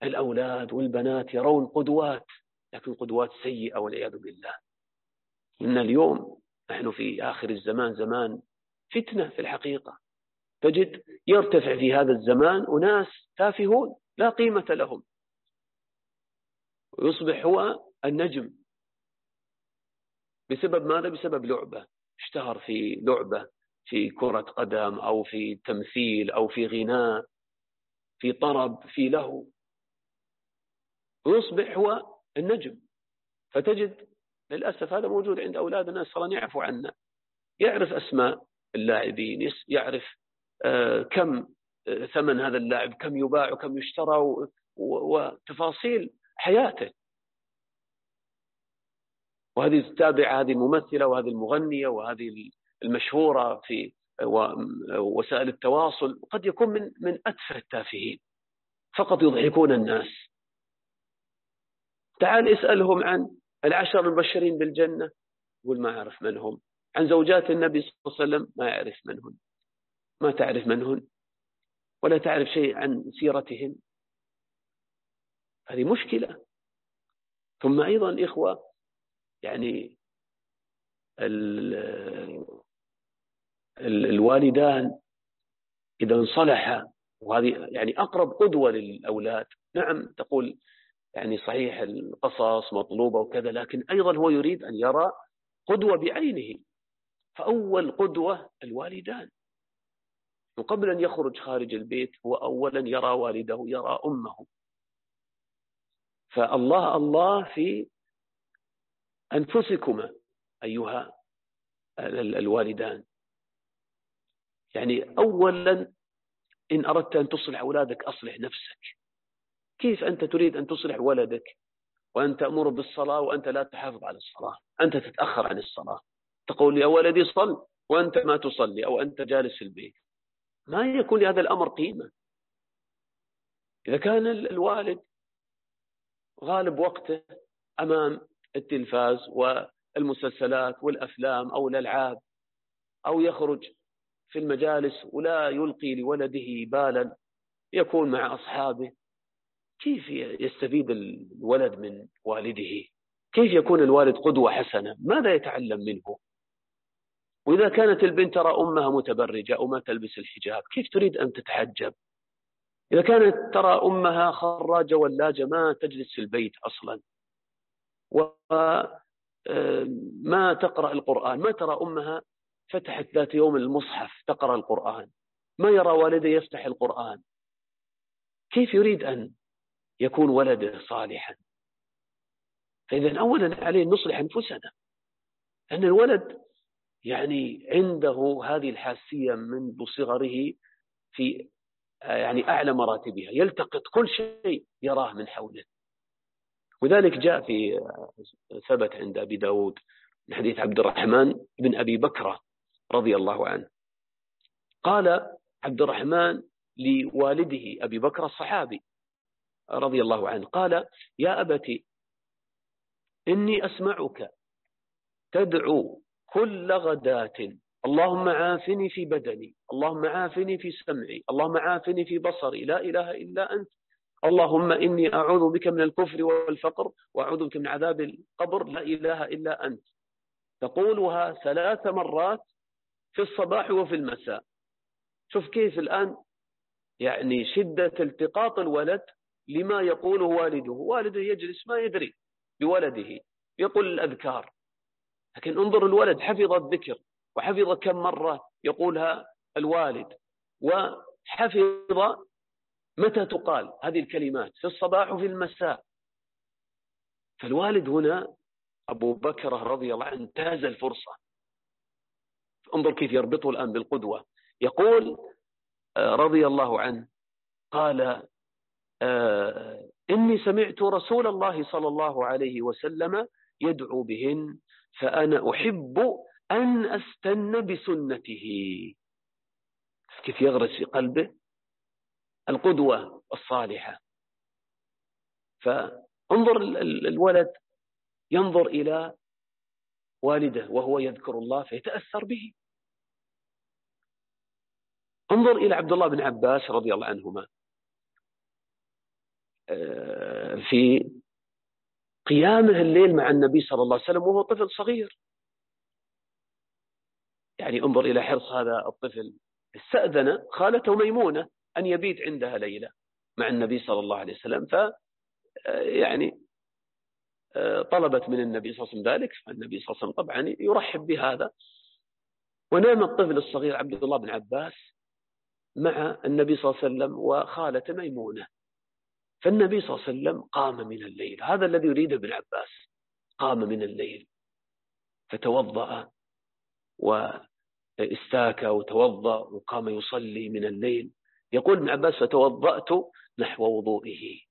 الأولاد والبنات يرون قدوات لكن قدوات سيئة والعياذ بالله. إن اليوم نحن في آخر الزمان زمان فتنة في الحقيقة. تجد يرتفع في هذا الزمان أناس تافهون لا قيمة لهم. ويصبح هو النجم. بسبب ماذا؟ بسبب لعبة. اشتهر في لعبة. في كرة قدم أو في تمثيل أو في غناء في طرب في له. ويصبح هو النجم. فتجد للأسف هذا موجود عند أولادنا الله يعفو عنا. يعرف أسماء اللاعبين يعرف آه، كم آه، ثمن هذا اللاعب كم يباع وكم يشترى وتفاصيل حياته. وهذه تتابع هذه الممثلة وهذه المغنية وهذه المشهورة في وسائل التواصل قد يكون من من أتفه التافهين فقط يضحكون الناس. تعال اسألهم عن العشر المبشرين بالجنة يقول ما أعرف من هم. عن زوجات النبي صلى الله عليه وسلم ما يعرف من هن ما تعرف من هن؟ ولا تعرف شيء عن سيرتهم. هذه مشكلة. ثم أيضا إخوة يعني الوالدان إذا انصلحا وهذه يعني أقرب قدوة للأولاد. نعم تقول يعني صحيح القصص مطلوبة وكذا لكن أيضا هو يريد أن يرى قدوة بعينه. فأول قدوة الوالدان. وقبل أن يخرج خارج البيت هو أولا يرى والده يرى أمه. فالله الله في أنفسكما أيها الوالدان. يعني أولا إن أردت أن تصلح أولادك أصلح نفسك. كيف أنت تريد أن تصلح ولدك؟ وأن تأمر بالصلاة وأنت لا تحافظ على الصلاة أنت تتأخر عن الصلاة. تقول يا ولدي صل وأنت ما تصلي أو أنت جالس في البيت. ما يكون لهذا الأمر قيمة. إذا كان الوالد غالب وقته أمام التلفاز والمسلسلات والأفلام أو الألعاب أو يخرج في المجالس ولا يلقي لولده بالا يكون مع أصحابه. كيف يستفيد الولد من والده؟ كيف يكون الوالد قدوة حسنة؟ ماذا يتعلم منه؟ وإذا كانت البنت ترى أمها متبرجة أو ما تلبس الحجاب كيف تريد أن تتحجب؟ إذا كانت ترى أمها خراجة ولاجة ما تجلس في البيت أصلا. وما آه، تقرأ القرآن ما ترى أمها فتحت ذات يوم المصحف تقرأ القرآن. ما يرى والده يفتح القرآن. كيف يريد أن يكون ولده صالحا؟ فإذا أولا عليه أن نصلح أنفسنا. أن الولد يعني عنده هذه الحاسية منذ صغره في يعني أعلى مراتبها. يلتقط كل شيء يراه من حوله. وذلك جاء في ثبت عند أبي داود من حديث عبد الرحمن بن أبي بكرة. رضي الله عنه. قال عبد الرحمن لوالده أبي بكر الصحابي رضي الله عنه قال يا أبتي إني أسمعك. تدعو كل غداة. اللهم عافني في بدني اللهم عافني في سمعي اللهم عافني في بصري لا إله إلا أنت. اللهم إني أعوذ بك من الكفر والفقر وأعوذ بك من عذاب القبر لا إله إلا أنت. تقولها ثلاث مرات في الصباح وفي المساء. شوف كيف الآن يعني شدة التقاط الولد لما يقوله والده. والده يجلس ما يدري بولده يقول الأذكار. لكن انظر الولد حفظ الذكر وحفظ كم مرة يقولها الوالد وحفظ متى تقال هذه الكلمات في الصباح وفي المساء. فالوالد هنا أبو بكر رضي الله عنه انتهز الفرصة. انظر كيف يربطه الآن بالقدوة. يقول آه، رضي الله عنه قال آه، إني سمعت رسول الله صلى الله عليه وسلم يدعو بهن فأنا أحب أن أستن بسنته. كيف يغرس في قلبه؟ القدوة الصالحة. فانظر الولد ينظر إلى والده وهو يذكر الله فيتأثر به. انظر إلى عبد الله بن عباس رضي الله عنهما. آه، في قيامه الليل مع النبي صلى الله عليه وسلم وهو طفل صغير. يعني انظر إلى حرص هذا الطفل. استأذن خالته ميمونة أن يبيت عندها ليلة مع النبي صلى الله عليه وسلم. ف آه، يعني طلبت من النبي صلى الله عليه وسلم ذلك فالنبي صلى الله عليه وسلم طبعا يرحب بهذا. ونام الطفل الصغير عبد الله بن عباس مع النبي صلى الله عليه وسلم وخالة ميمونة. فالنبي صلى الله عليه وسلم قام من الليل. هذا الذي يريده ابن عباس. قام من الليل. فتوضأ واستاك وتوضأ وقام يصلي من الليل. يقول ابن عباس فتوضأت نحو وضوئه.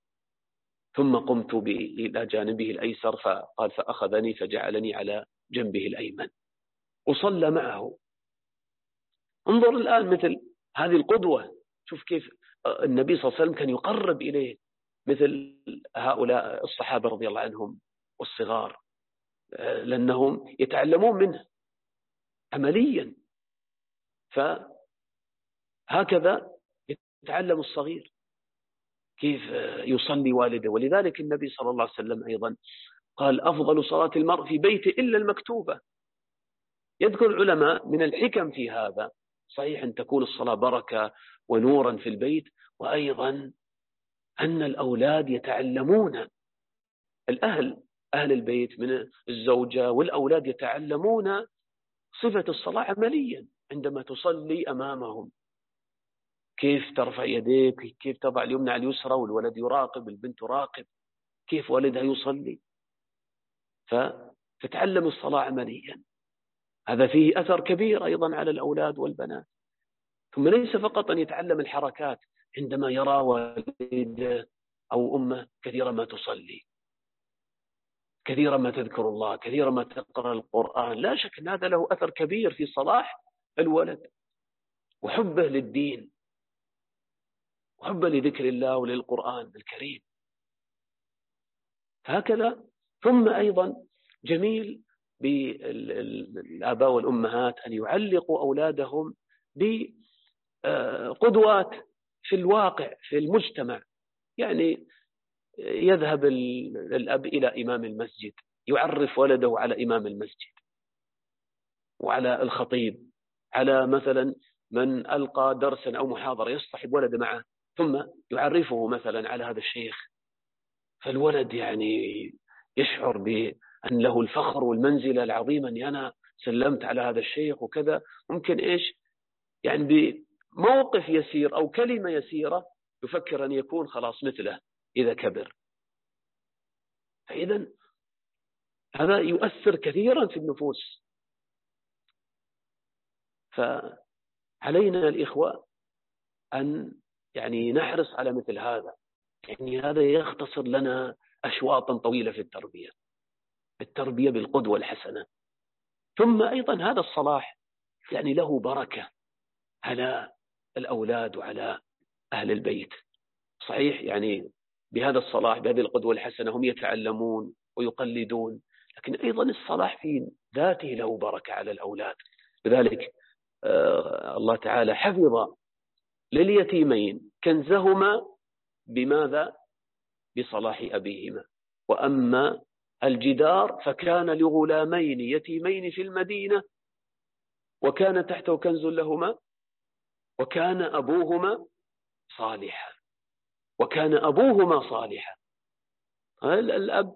ثم قمت إلى جانبه الأيسر فقال فأخذني فجعلني على جنبه الأيمن. وصلى معه. انظر الآن مثل هذه القدوة. شوف كيف النبي صلى الله عليه وسلم كان يقرب إليه مثل هؤلاء الصحابة رضي الله عنهم والصغار لأنهم يتعلمون منه عمليا. فهكذا يتعلم الصغير. كيف يصلي والده. ولذلك النبي صلى الله عليه وسلم أيضا قال أفضل صلاة المرء في بيته إلا المكتوبة. يذكر العلماء من الحكم في هذا. صحيح أن تكون الصلاة بركة ونورا في البيت وأيضا أن الأولاد يتعلمون. الأهل أهل البيت من الزوجة والأولاد يتعلمون صفة الصلاة عمليا عندما تصلي أمامهم. كيف ترفع يديك كيف تضع اليمنى على اليسرى والولد يراقب البنت تراقب كيف والدها يصلي. فتتعلم الصلاة عمليا. هذا فيه أثر كبير أيضا على الأولاد والبنات. ثم ليس فقط أن يتعلم الحركات عندما يرى والده أو أمه كثيرا ما تصلي كثيرا ما تذكر الله كثيرا ما تقرأ القرآن. لا شك أن هذا له أثر كبير في صلاح الولد وحبه للدين. وحبا لذكر الله وللقرآن الكريم. هكذا. ثم أيضا جميل بالآباء والأمهات أن يعلقوا أولادهم بقدوات في الواقع في المجتمع. يعني يذهب الأب إلى إمام المسجد يعرف ولده على إمام المسجد وعلى الخطيب على مثلا من ألقى درسا أو محاضرة يصطحب ولده معه. ثم يعرفه مثلا على هذا الشيخ فالولد يعني يشعر بأن له الفخر والمنزلة العظيمة أني أنا سلمت على هذا الشيخ وكذا. ممكن إيش؟ يعني بموقف يسير أو كلمة يسيرة يفكر أن يكون خلاص مثله إذا كبر. فإذا هذا يؤثر كثيرا في النفوس. فعلينا الإخوة أن يعني نحرص على مثل هذا. يعني هذا يختصر لنا أشواطا طويلة في التربية التربية بالقدوة الحسنة. ثم أيضا هذا الصلاح يعني له بركة على الأولاد وعلى أهل البيت. صحيح؟ يعني بهذا الصلاح بهذه القدوة الحسنة هم يتعلمون ويقلدون لكن أيضا الصلاح في ذاته له بركة على الأولاد. لذلك آه الله تعالى حفظ لليتيمين كنزهما بماذا؟ بصلاح أبيهما. وأما الجدار فكان لغلامين يتيمين في المدينة وكان تحته كنز لهما وكان أبوهما صالحا. وكان أبوهما صالحا. الأب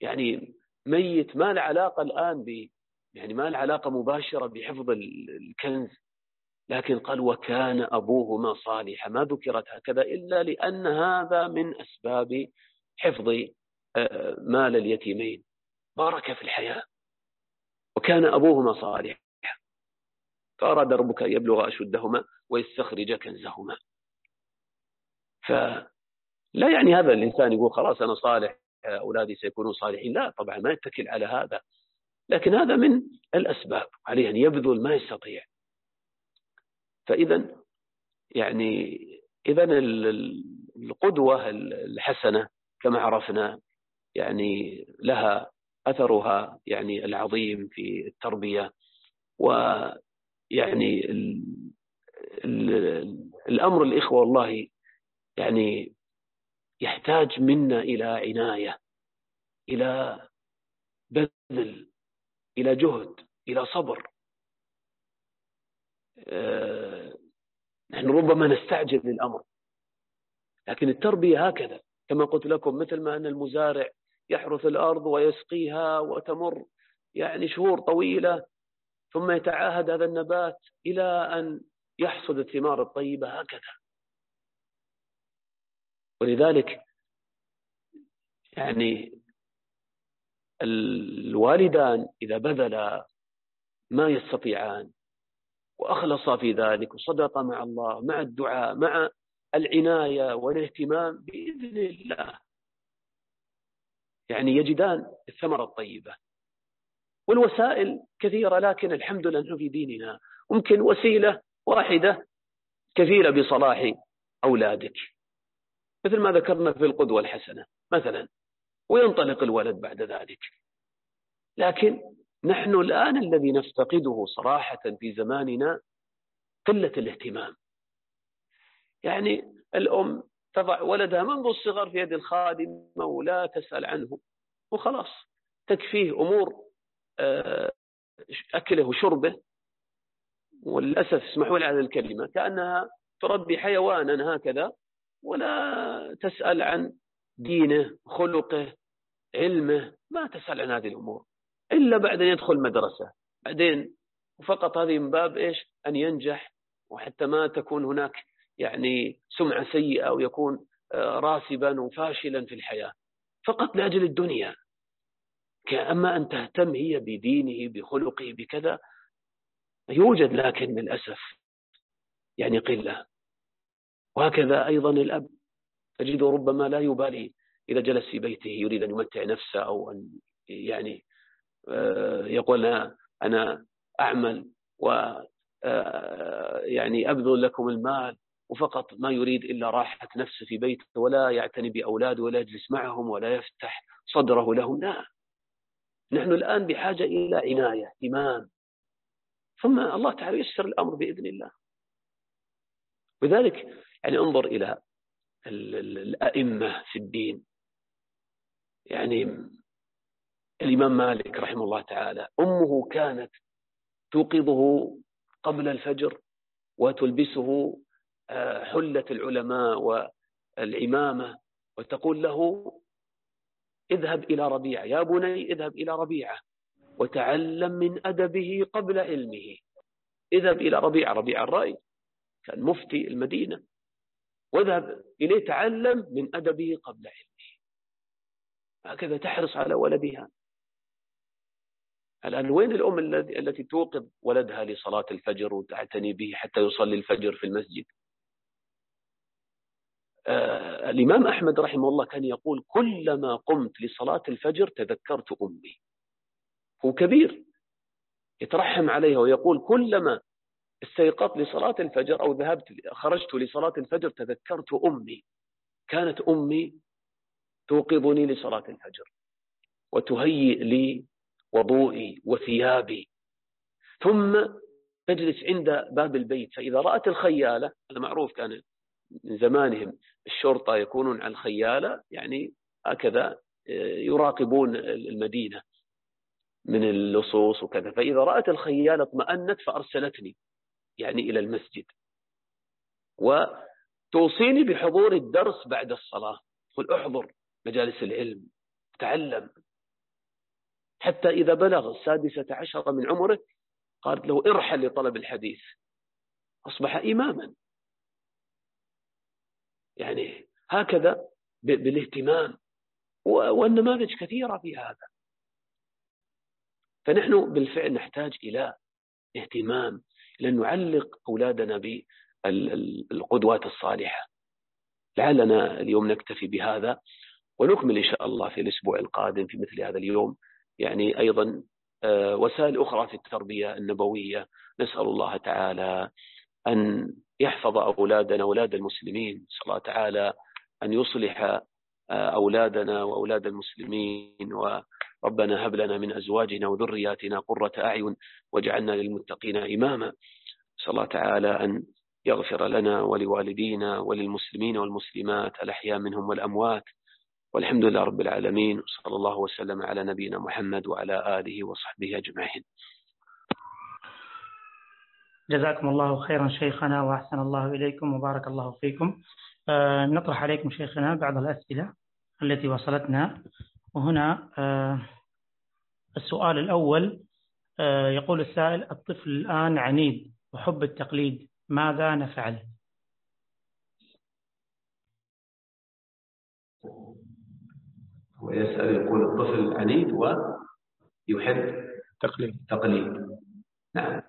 يعني ميت ما له علاقة الآن ب يعني ما له علاقة مباشرة بحفظ الكنز؟ لكن قال وكان أبوهما صالحا. ما ذكرت هكذا إلا لأن هذا من أسباب حفظ آه، مال اليتيمين. بارك في الحياة. وكان أبوهما صالحا. فأراد ربك أن يبلغ أشدهما ويستخرج كنزهما. فلا يعني هذا الإنسان يقول خلاص أنا صالح أولادي سيكونون صالحين. لا طبعا ما يتكل على هذا. لكن هذا من الأسباب عليه أن يبذل ما يستطيع. فإذا يعني إذا القدوة الحسنة كما عرفنا يعني لها أثرها يعني العظيم في التربية ويعني ال ال الأمر الإخوة والله يعني يحتاج منا إلى عناية إلى بذل إلى جهد إلى صبر. نحن ربما نستعجل للأمر. لكن التربية هكذا كما قلت لكم مثل ما أن المزارع يحرث الأرض ويسقيها وتمر يعني شهور طويلة ثم يتعاهد هذا النبات إلى أن يحصد الثمار الطيبة هكذا. ولذلك يعني الوالدان إذا بذلا ما يستطيعان وأخلصا في ذلك وصدقا مع الله مع الدعاء مع العناية والاهتمام بإذن الله. يعني يجدان الثمرة الطيبة. والوسائل كثيرة لكن الحمد لله نحن في ديننا. ممكن وسيلة واحدة كفيلة بصلاح أولادك. مثل ما ذكرنا في القدوة الحسنة مثلا وينطلق الولد بعد ذلك. لكن نحن الآن الذي نفتقده صراحة في زماننا قلة الاهتمام. يعني الأم تضع ولدها منذ الصغر في يد الخادمة ولا تسأل عنه وخلاص تكفيه أمور آه، أكله وشربه وللأسف اسمحوا لي هذه الكلمة كأنها تربي حيوانا هكذا ولا تسأل عن دينه خلقه علمه ما تسأل عن هذه الأمور. إلا بعد أن يدخل مدرسة بعدين وفقط هذه من باب إيش؟ أن ينجح وحتى ما تكون هناك يعني سمعة سيئة ويكون آه، راسبا وفاشلا في الحياة. فقط لأجل الدنيا. أما أن تهتم هي بدينه بخلقه بكذا يوجد لكن للأسف يعني قلة. وهكذا أيضا الأب. تجده ربما لا يبالي إذا جلس في بيته يريد أن يمتع نفسه أو أن يعني يقول أنا أعمل و آه، يعني أبذل لكم المال وفقط ما يريد إلا راحة نفسه في بيته ولا يعتني بأولاده ولا يجلس معهم ولا يفتح صدره لهم. لا. نحن الآن بحاجة إلى عناية اهتمام ثم الله تعالى يسر الأمر بإذن الله. لذلك يعني انظر إلى الأئمة في الدين. يعني الإمام مالك رحمه الله تعالى أمه كانت توقظه قبل الفجر وتلبسه آه، حلة العلماء والعمامة وتقول له اذهب إلى ربيعة يا بني اذهب إلى ربيعة وتعلم من أدبه قبل علمه. اذهب إلى ربيعة ربيعة الرأي كان مفتي المدينة. واذهب إليه تعلم من أدبه قبل علمه. هكذا تحرص على ولدها. الآن وين الأم التي توقظ ولدها لصلاة الفجر وتعتني به حتى يصلي الفجر في المسجد؟ آه الإمام أحمد رحمه الله كان يقول كلما قمت لصلاة الفجر تذكرت أمي. هو كبير يترحم عليها ويقول كلما استيقظت لصلاة الفجر أو ذهبت خرجت لصلاة الفجر تذكرت أمي. كانت أمي توقظني لصلاة الفجر وتهيئ لي وضوئي وثيابي. ثم تجلس عند باب البيت فإذا رأت الخيالة هذا معروف كان من زمانهم الشرطة يكونون على الخيالة يعني هكذا آه، يراقبون المدينة من اللصوص وكذا. فإذا رأت الخيالة اطمأنت فأرسلتني يعني إلى المسجد. وتوصيني بحضور الدرس بعد الصلاة قل أحضر مجالس العلم تعلم حتى إذا بلغ السادسة عشر من عمره قالت له ارحل لطلب الحديث. أصبح إماما. يعني هكذا بالاهتمام. والنماذج كثيرة في هذا. فنحن بالفعل نحتاج إلى اهتمام لأن نعلق أولادنا بالقدوات الصالحة. لعلنا اليوم نكتفي بهذا ونكمل إن شاء الله في الأسبوع القادم في مثل هذا اليوم. يعني أيضا آه، وسائل أخرى في التربية النبوية. نسأل الله تعالى أن يحفظ أولادنا أولاد المسلمين. نسأل الله تعالى أن يصلح أولادنا وأولاد المسلمين. وربنا هب لنا من أزواجنا وذرياتنا قرة أعين واجعلنا للمتقين إماما. نسأل الله تعالى أن يغفر لنا ولوالدينا وللمسلمين والمسلمات. الأحياء منهم والأموات. والحمد لله رب العالمين وصلى الله وسلم على نبينا محمد وعلى آله وصحبه أجمعين. جزاكم الله خيرا شيخنا وأحسن الله إليكم وبارك الله فيكم. آه نطرح عليكم شيخنا بعض الأسئلة التي وصلتنا. وهنا آه السؤال الأول آه يقول السائل الطفل الآن عنيد وحب التقليد ماذا نفعل؟ ويسأل يقول الطفل عنيد ويحب تقليد. تقليد. نعم.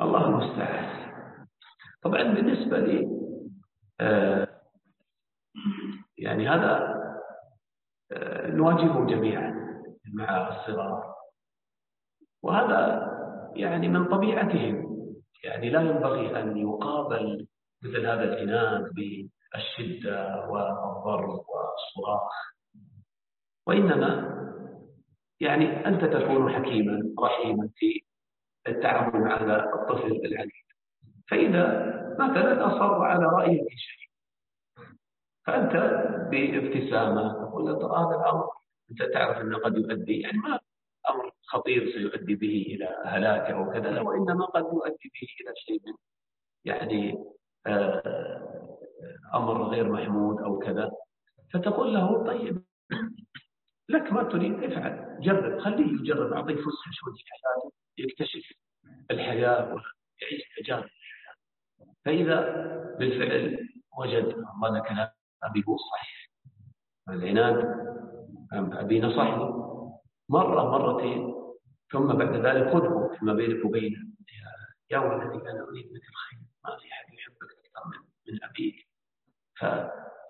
الله المستعان. طبعا بالنسبة لي آه يعني هذا آه نواجهه جميعا مع الصغار. وهذا يعني من طبيعتهم. يعني لا ينبغي أن يقابل مثل هذا العناد بالشدة والضرب والصراخ. وإنما يعني أنت تكون حكيما رحيما في التعامل مع هذا الطفل العنيد فإذا مثلا أصر على رأيه في شيء فأنت بابتسامة تقول له ترى هذا الأمر. أنت تعرف أنه قد يؤدي يعني ما أمر خطير سيؤدي به إلى هلاك أو كذا وإنما قد يؤدي به إلى شيء من يعني آه، أمر غير محمود أو كذا. فتقول له طيب لك ما تريد افعل. جرب. خليه يجرب. أعطيه فسحة شوي في حياته يكتشف الحياة ويعيش تجارب الحياة فإذا بالفعل وجد الله كلام أبي هو صحيح. العناد أبي نصحني مرة مرتين. ثم بعد ذلك خذه فيما بينك وبينه يا ولدي أنا أريد منك الخير. ما في أحد يحبك أكثر من, من أبيك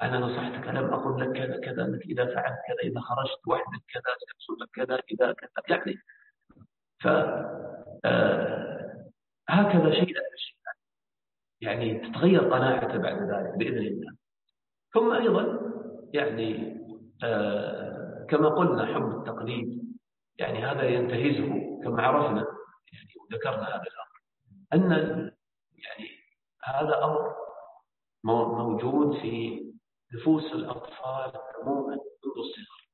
فأنا نصحتك ألم أقل لك كذا كذا أنك إذا فعلت كذا إذا خرجت وحدك كذا سيحصل لك كذا إذا كذا يعني ف آه، هكذا شيء شيء يعني تتغير قناعته بعد ذلك بإذن الله. ثم أيضا يعني آه، كما قلنا حب التقليد يعني هذا ينتهزه كما عرفنا يعني وذكرنا هذا الأمر. أن يعني هذا أمر موجود في نفوس الأطفال عموما منذ الصغر.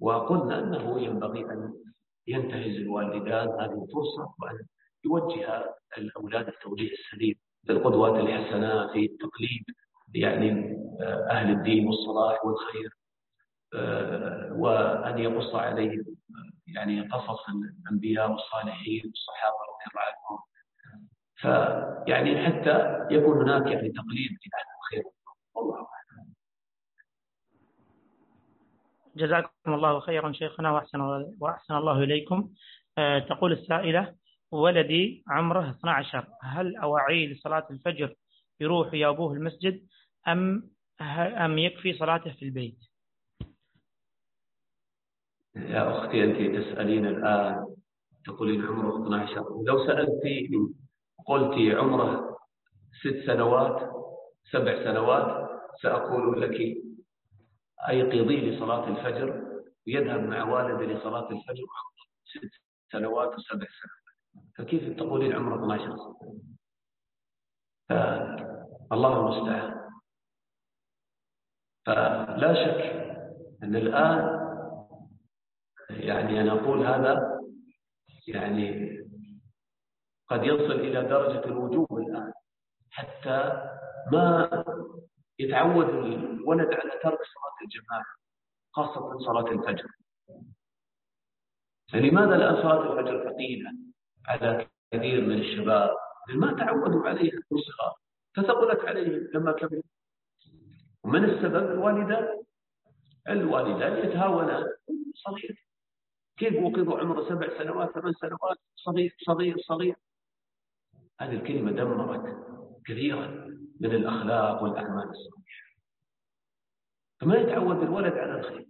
وقلنا أنه ينبغي أن ينتهز الوالدان هذه الفرصة وأن يوجه الأولاد التوجيه السليم للقدوات الحسنة في التقليد يعني آه، أهل الدين والصلاح والخير آه، وأن يقص عليهم يعني قصص الأنبياء والصالحين والصحابة رضي الله عنهم. فيعني حتى يكون هناك يعني تقليد في أهل الخير. والله أعلم. جزاكم الله خيرا شيخنا وأحسن, وأحسن الله إليكم. أه تقول السائلة ولدي عمره 12 هل أوعيه لصلاة الفجر يروح يا أبوه المسجد أم أم يكفي صلاته في البيت؟ يا أختي أنت تسألين الآن تقولين عمره 12 لو سألتي قلت عمره ست سنوات سبع سنوات سأقول لك أيقظي لصلاة الفجر ويذهب مع والده لصلاة الفجر ست سنوات وسبع سنوات. فكيف تقولين عمره 12 سنة فالله المستعان. فلا شك أن الآن يعني أنا أقول هذا يعني قد يصل إلى درجة الوجوب الآن. حتى ما يتعود الولد على ترك صلاة الجماعة خاصة صلاة الفجر. لماذا الآن صلاة الفجر ثقيلة على كثير من الشباب؟ ما تعودوا عليها في صغار. فثقلت عليهم لما كبروا. ومن السبب؟ الوالدان الوالدان يتهاونان صغير. كيف وقظوا عمره؟ سبع سنوات ثمان سنوات؟ صغير صغير صغير. هذه الكلمة دمرت كثيرا. من الأخلاق والأعمال الصالحة. فما يتعود الولد على الخير؟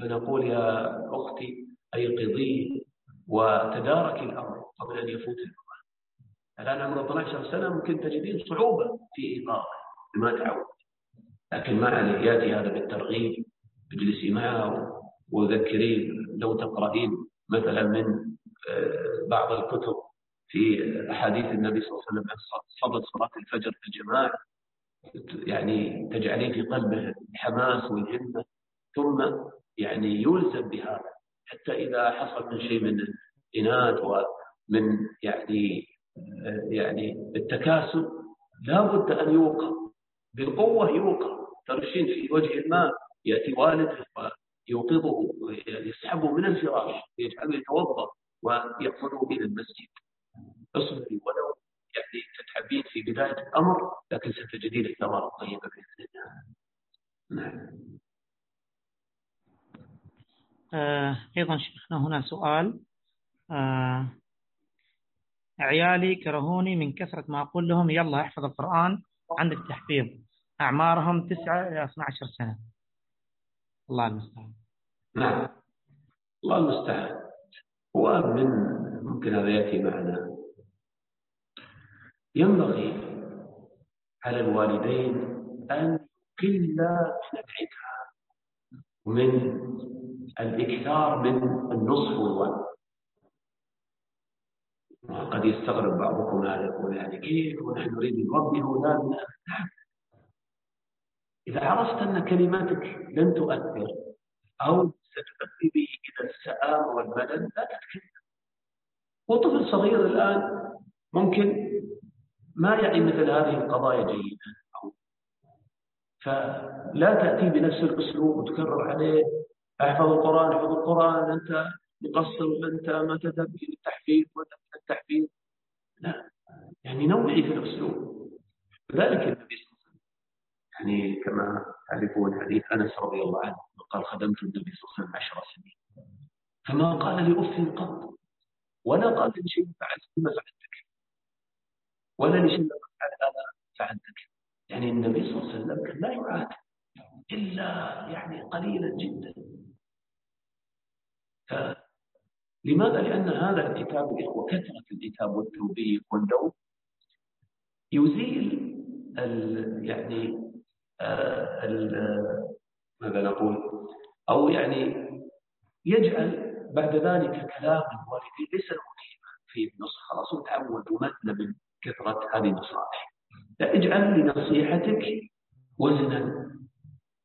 فنقول يا أختي أيقظيه وتدارك الأمر قبل أن يفوت الأوان الآن عمره 12 سنة ممكن تجدين صعوبة في إيقاظه. ما تعود. لكن ما عليه. يأتي هذا بالترغيب اجلسي معه وذكريه. لو تقرأين مثلا من آه، بعض الكتب في أحاديث النبي صلى الله عليه وسلم فضل صلاة الفجر في الجماعة يعني تجعلين في قلبه الحماس والهمة ثم يعني يلزم بهذا حتى إذا حصل من شيء من الإناد ومن يعني يعني التكاسل لا بد أن يوقع بالقوة يوقع. ترشين في وجه الماء يأتي والده ويوقظه يسحبه من الفراش ويجعله يتوضأ ويأخذه إلى المسجد. اصبري ولو يعني تتعبين في بداية الأمر لكن ستجدين الثمرة الطيبة بإذن الله. نعم. آه أيضا شيخنا هنا سؤال. آه عيالي كرهوني من كثرة ما أقول لهم يلا احفظ القرآن عندك تحفيظ أعمارهم تسعة إلى 12 سنة. الله المستعان. نعم. الله المستعان. هو من ممكن هذا يأتي معنا. ينبغي على الوالدين أن يقل من العتاب ومن الإكثار من النصح والوعد قد يستغرب بعضكم هذا يقول يعني كيف ونحن نريد نربي أولادنا إذا عرفت أن كلماتك لن تؤثر أو ستؤدي به إلى السآم والملل لا تتكلم. وطفل صغير الآن ممكن ما يعي مثل هذه القضايا جيدا؟ فلا تأتي بنفس الأسلوب وتكرر عليه. احفظ القرآن احفظ القرآن أنت مقصر وأنت ما تذهب إلى التحفيظ التحفيظ. لا يعني نوعي في الأسلوب. لذلك النبي صلى الله عليه وسلم. يعني كما تعرفون حديث أنس رضي الله عنه قال خدمت النبي صلى الله عليه وسلم عشر سنين. فما قال لي أف قط ولا قال لي شيء فعلت. ما فعلتك ولا لشيء فعل هذا فعلتك يعني النبي صلى الله عليه وسلم كان لا يعاتب إلا يعني قليلا جدا لماذا؟ لأن هذا الكتاب وكثرة الكتاب والتوبيخ واللوم يزيل ال يعني آه ال ماذا نقول؟ أو يعني يجعل بعد ذلك كلام الوالدين ليس له قيمة في النصح خلاص وتعود ومثل من كثرة هذه النصائح. اجعل لنصيحتك وزنا.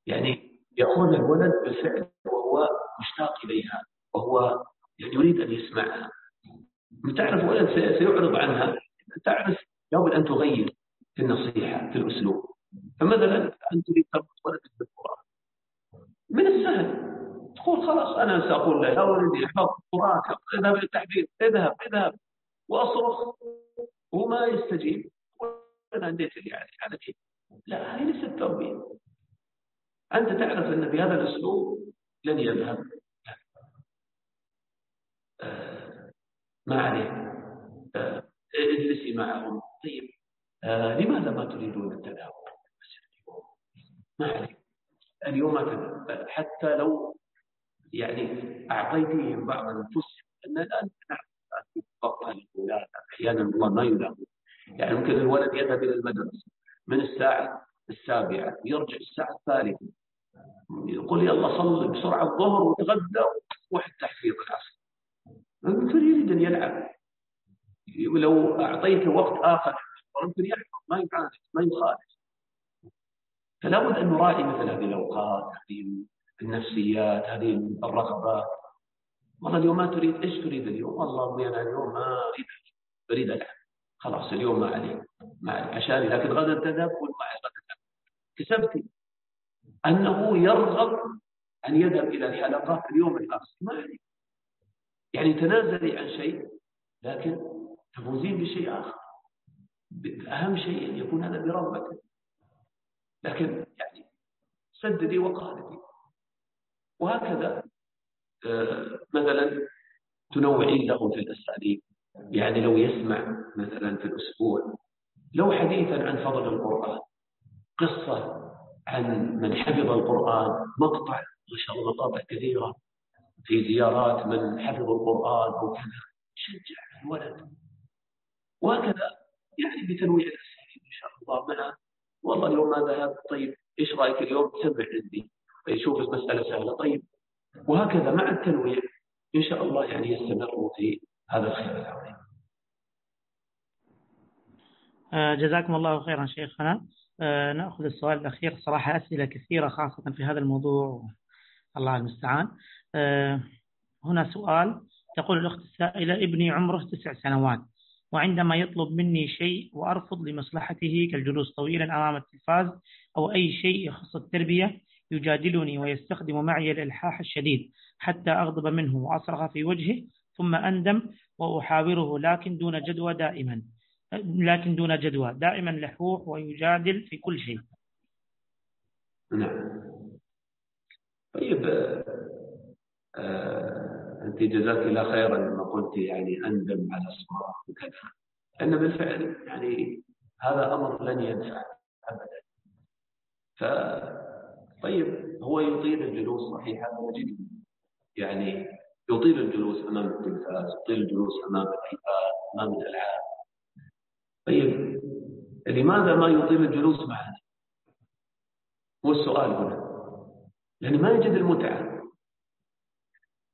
يعني يأخذ الولد بالفعل وهو مشتاق إليها وهو يعني يريد أن يسمعها. تعرف ولد سيعرض عنها تعرف لابد أن تغير في النصيحة في الأسلوب. فمثلا أنت تريد تربط ولدك بالقرآن. من السهل. تقول خلاص أنا سأقول له يا ولدي احفظ القرآن اذهب إلى التحفيظ اذهب اذهب. وأصرخ. وما يستجيب. أنا أنديت يعني على كيف لا هذه ليست تربية أنت تعرف أن بهذا الأسلوب لن يذهب. ما عليه آه، اجلسي معهم. طيب آه، لماذا ما تريدون التداول ما عليه اليوم حتى لو يعني أعطيتهم بعض النفوس أن الآن ضغط الأولاد أحيانا الله ما يلام يعني ممكن الولد يذهب إلى المدرسة من الساعة السابعة يرجع الساعة الثالثة. يقول يلا صل بسرعة الظهر وتغدى وحتى تحفيظ العصر. ممكن يريد أن يلعب. ولو أعطيته وقت آخر ممكن يحفظ ما يعالج ما يخالف. فلا بد أن نراعي مثل هذه الأوقات هذه النفسيات هذه الرغبات. والله اليوم ما تريد إيش تريد اليوم؟ والله أبوي أنا اليوم ما أريد أريد العب خلاص اليوم ما علي. ما علي. عشاني لكن غدا تذهب قول معي غدا كسبتي أنه يرغب أن يذهب إلى الحلقات اليوم الآخر. ما علي. يعني تنازلي عن شيء لكن تفوزين بشيء آخر. أهم شيء أن يكون هذا برغبتك. لكن يعني سددي وقالدي وهكذا مثلا تنوعين له في الأساليب. يعني لو يسمع مثلا في الأسبوع لو حديثا عن فضل القرآن قصة عن من حفظ القرآن مقطع ما شاء الله مقاطع كثيرة في زيارات من حفظ القرآن وكذا شجع الولد. وهكذا يعني بتنويع الأساليب إن شاء الله مع والله اليوم ما ذهب طيب إيش رأيك اليوم؟ تسمع عندي. فيشوف المساله سهله طيب وهكذا مع التنويع. إن شاء الله يعني يستمروا في هذا الخير العظيم. آه، جزاكم الله خيرا شيخنا. آه، نأخذ السؤال الأخير. صراحة أسئلة كثيرة خاصة في هذا الموضوع. الله المستعان. آه، هنا سؤال. تقول الأخت السائلة ابني عمره تسع سنوات وعندما يطلب مني شيء وأرفض لمصلحته كالجلوس طويلا أمام التلفاز أو أي شيء يخص التربية يجادلني ويستخدم معي الإلحاح الشديد حتى أغضب منه وأصرخ في وجهه ثم أندم وأحاوره لكن دون جدوى دائما. لكن دون جدوى. دائما لحوح ويجادل في كل شيء. نعم. طيب آه أنت جزاك الله خيرا لما قلت يعني أندم على الصراخ وكذا. لأن بالفعل يعني هذا أمر لن ينفع أبدا. ف طيب هو يطيل الجلوس صحيح هذا نجد يعني يطيل الجلوس أمام التلفاز يطيل الجلوس أمام الأيباد أمام الألعاب. طيب لماذا ما يطيل الجلوس معنا هو السؤال هنا. لأن ما يجد المتعة.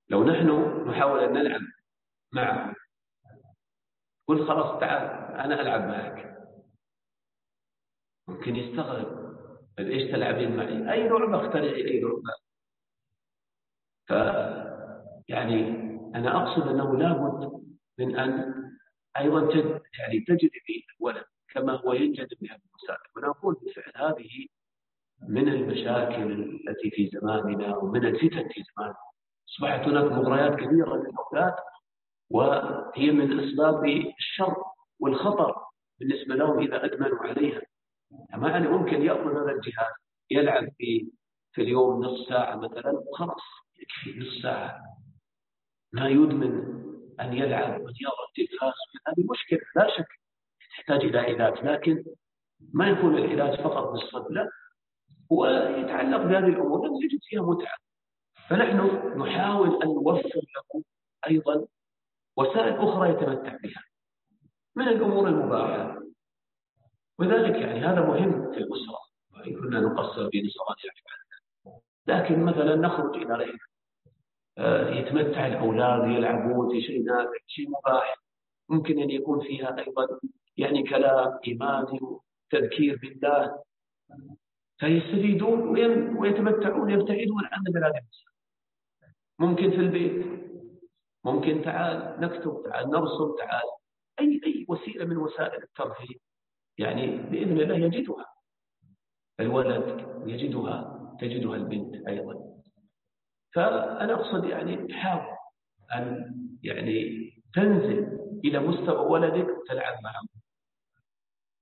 لو نحن نحاول أن نلعب معه قل خلاص تعال أنا ألعب معك. ممكن يستغرب. إيش تلعبين معي؟ أي لعبة اخترعي أي لعبة ف يعني أنا أقصد أنه لابد من أيضا تجد يعني تجد في الولد كما هو ينجد بها المساعدة ونقول بالفعل هذه من المشاكل التي في زماننا ومن الفتن في زماننا. أصبحت هناك مغريات كبيرة للأولاد وهي من أسباب الشر والخطر بالنسبة لهم إذا أدمنوا عليها. ما يعني ممكن يأخذ هذا الجهاز يلعب في في اليوم نصف ساعة مثلا خلاص يكفي نصف ساعة. ما يدمن أن يلعب وأن يرى التلفاز هذه مشكلة لا شك تحتاج إلى علاج لكن ما يكون العلاج فقط بالصد لا. هو يتعلق بهذه الأمور لأنه يجد فيها متعة. فنحن نحاول أن نوفر له أيضا وسائل أخرى يتمتع بها. من الأمور المباحة؟ وذلك يعني هذا مهم في الأسرة وإن كنا نقصر في نصرات لكن مثلا نخرج إلى رحلة آه، يتمتع الأولاد يلعبون في شيء نافع شيء مباح ممكن أن يكون فيها أيضا يعني كلام إيماني وتذكير بالله. فيستفيدون ويتمتعون يبتعدون عن بلاد ممكن في البيت ممكن تعال نكتب تعال نرسم تعال أي أي وسيلة من وسائل الترفيه. يعني بإذن الله يجدها. الولد يجدها تجدها البنت أيضا. فأنا أقصد يعني حاول أن يعني تنزل إلى مستوى ولدك وتلعب معه.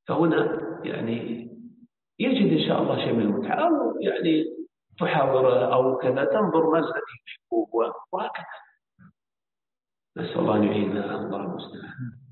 فهنا يعني يجد إن شاء الله شيء من المتعة. أو يعني تحاوره أو كذا تنظر ما الذي يحبه وهكذا. نسأل الله أن يعيننا. الله المستعان.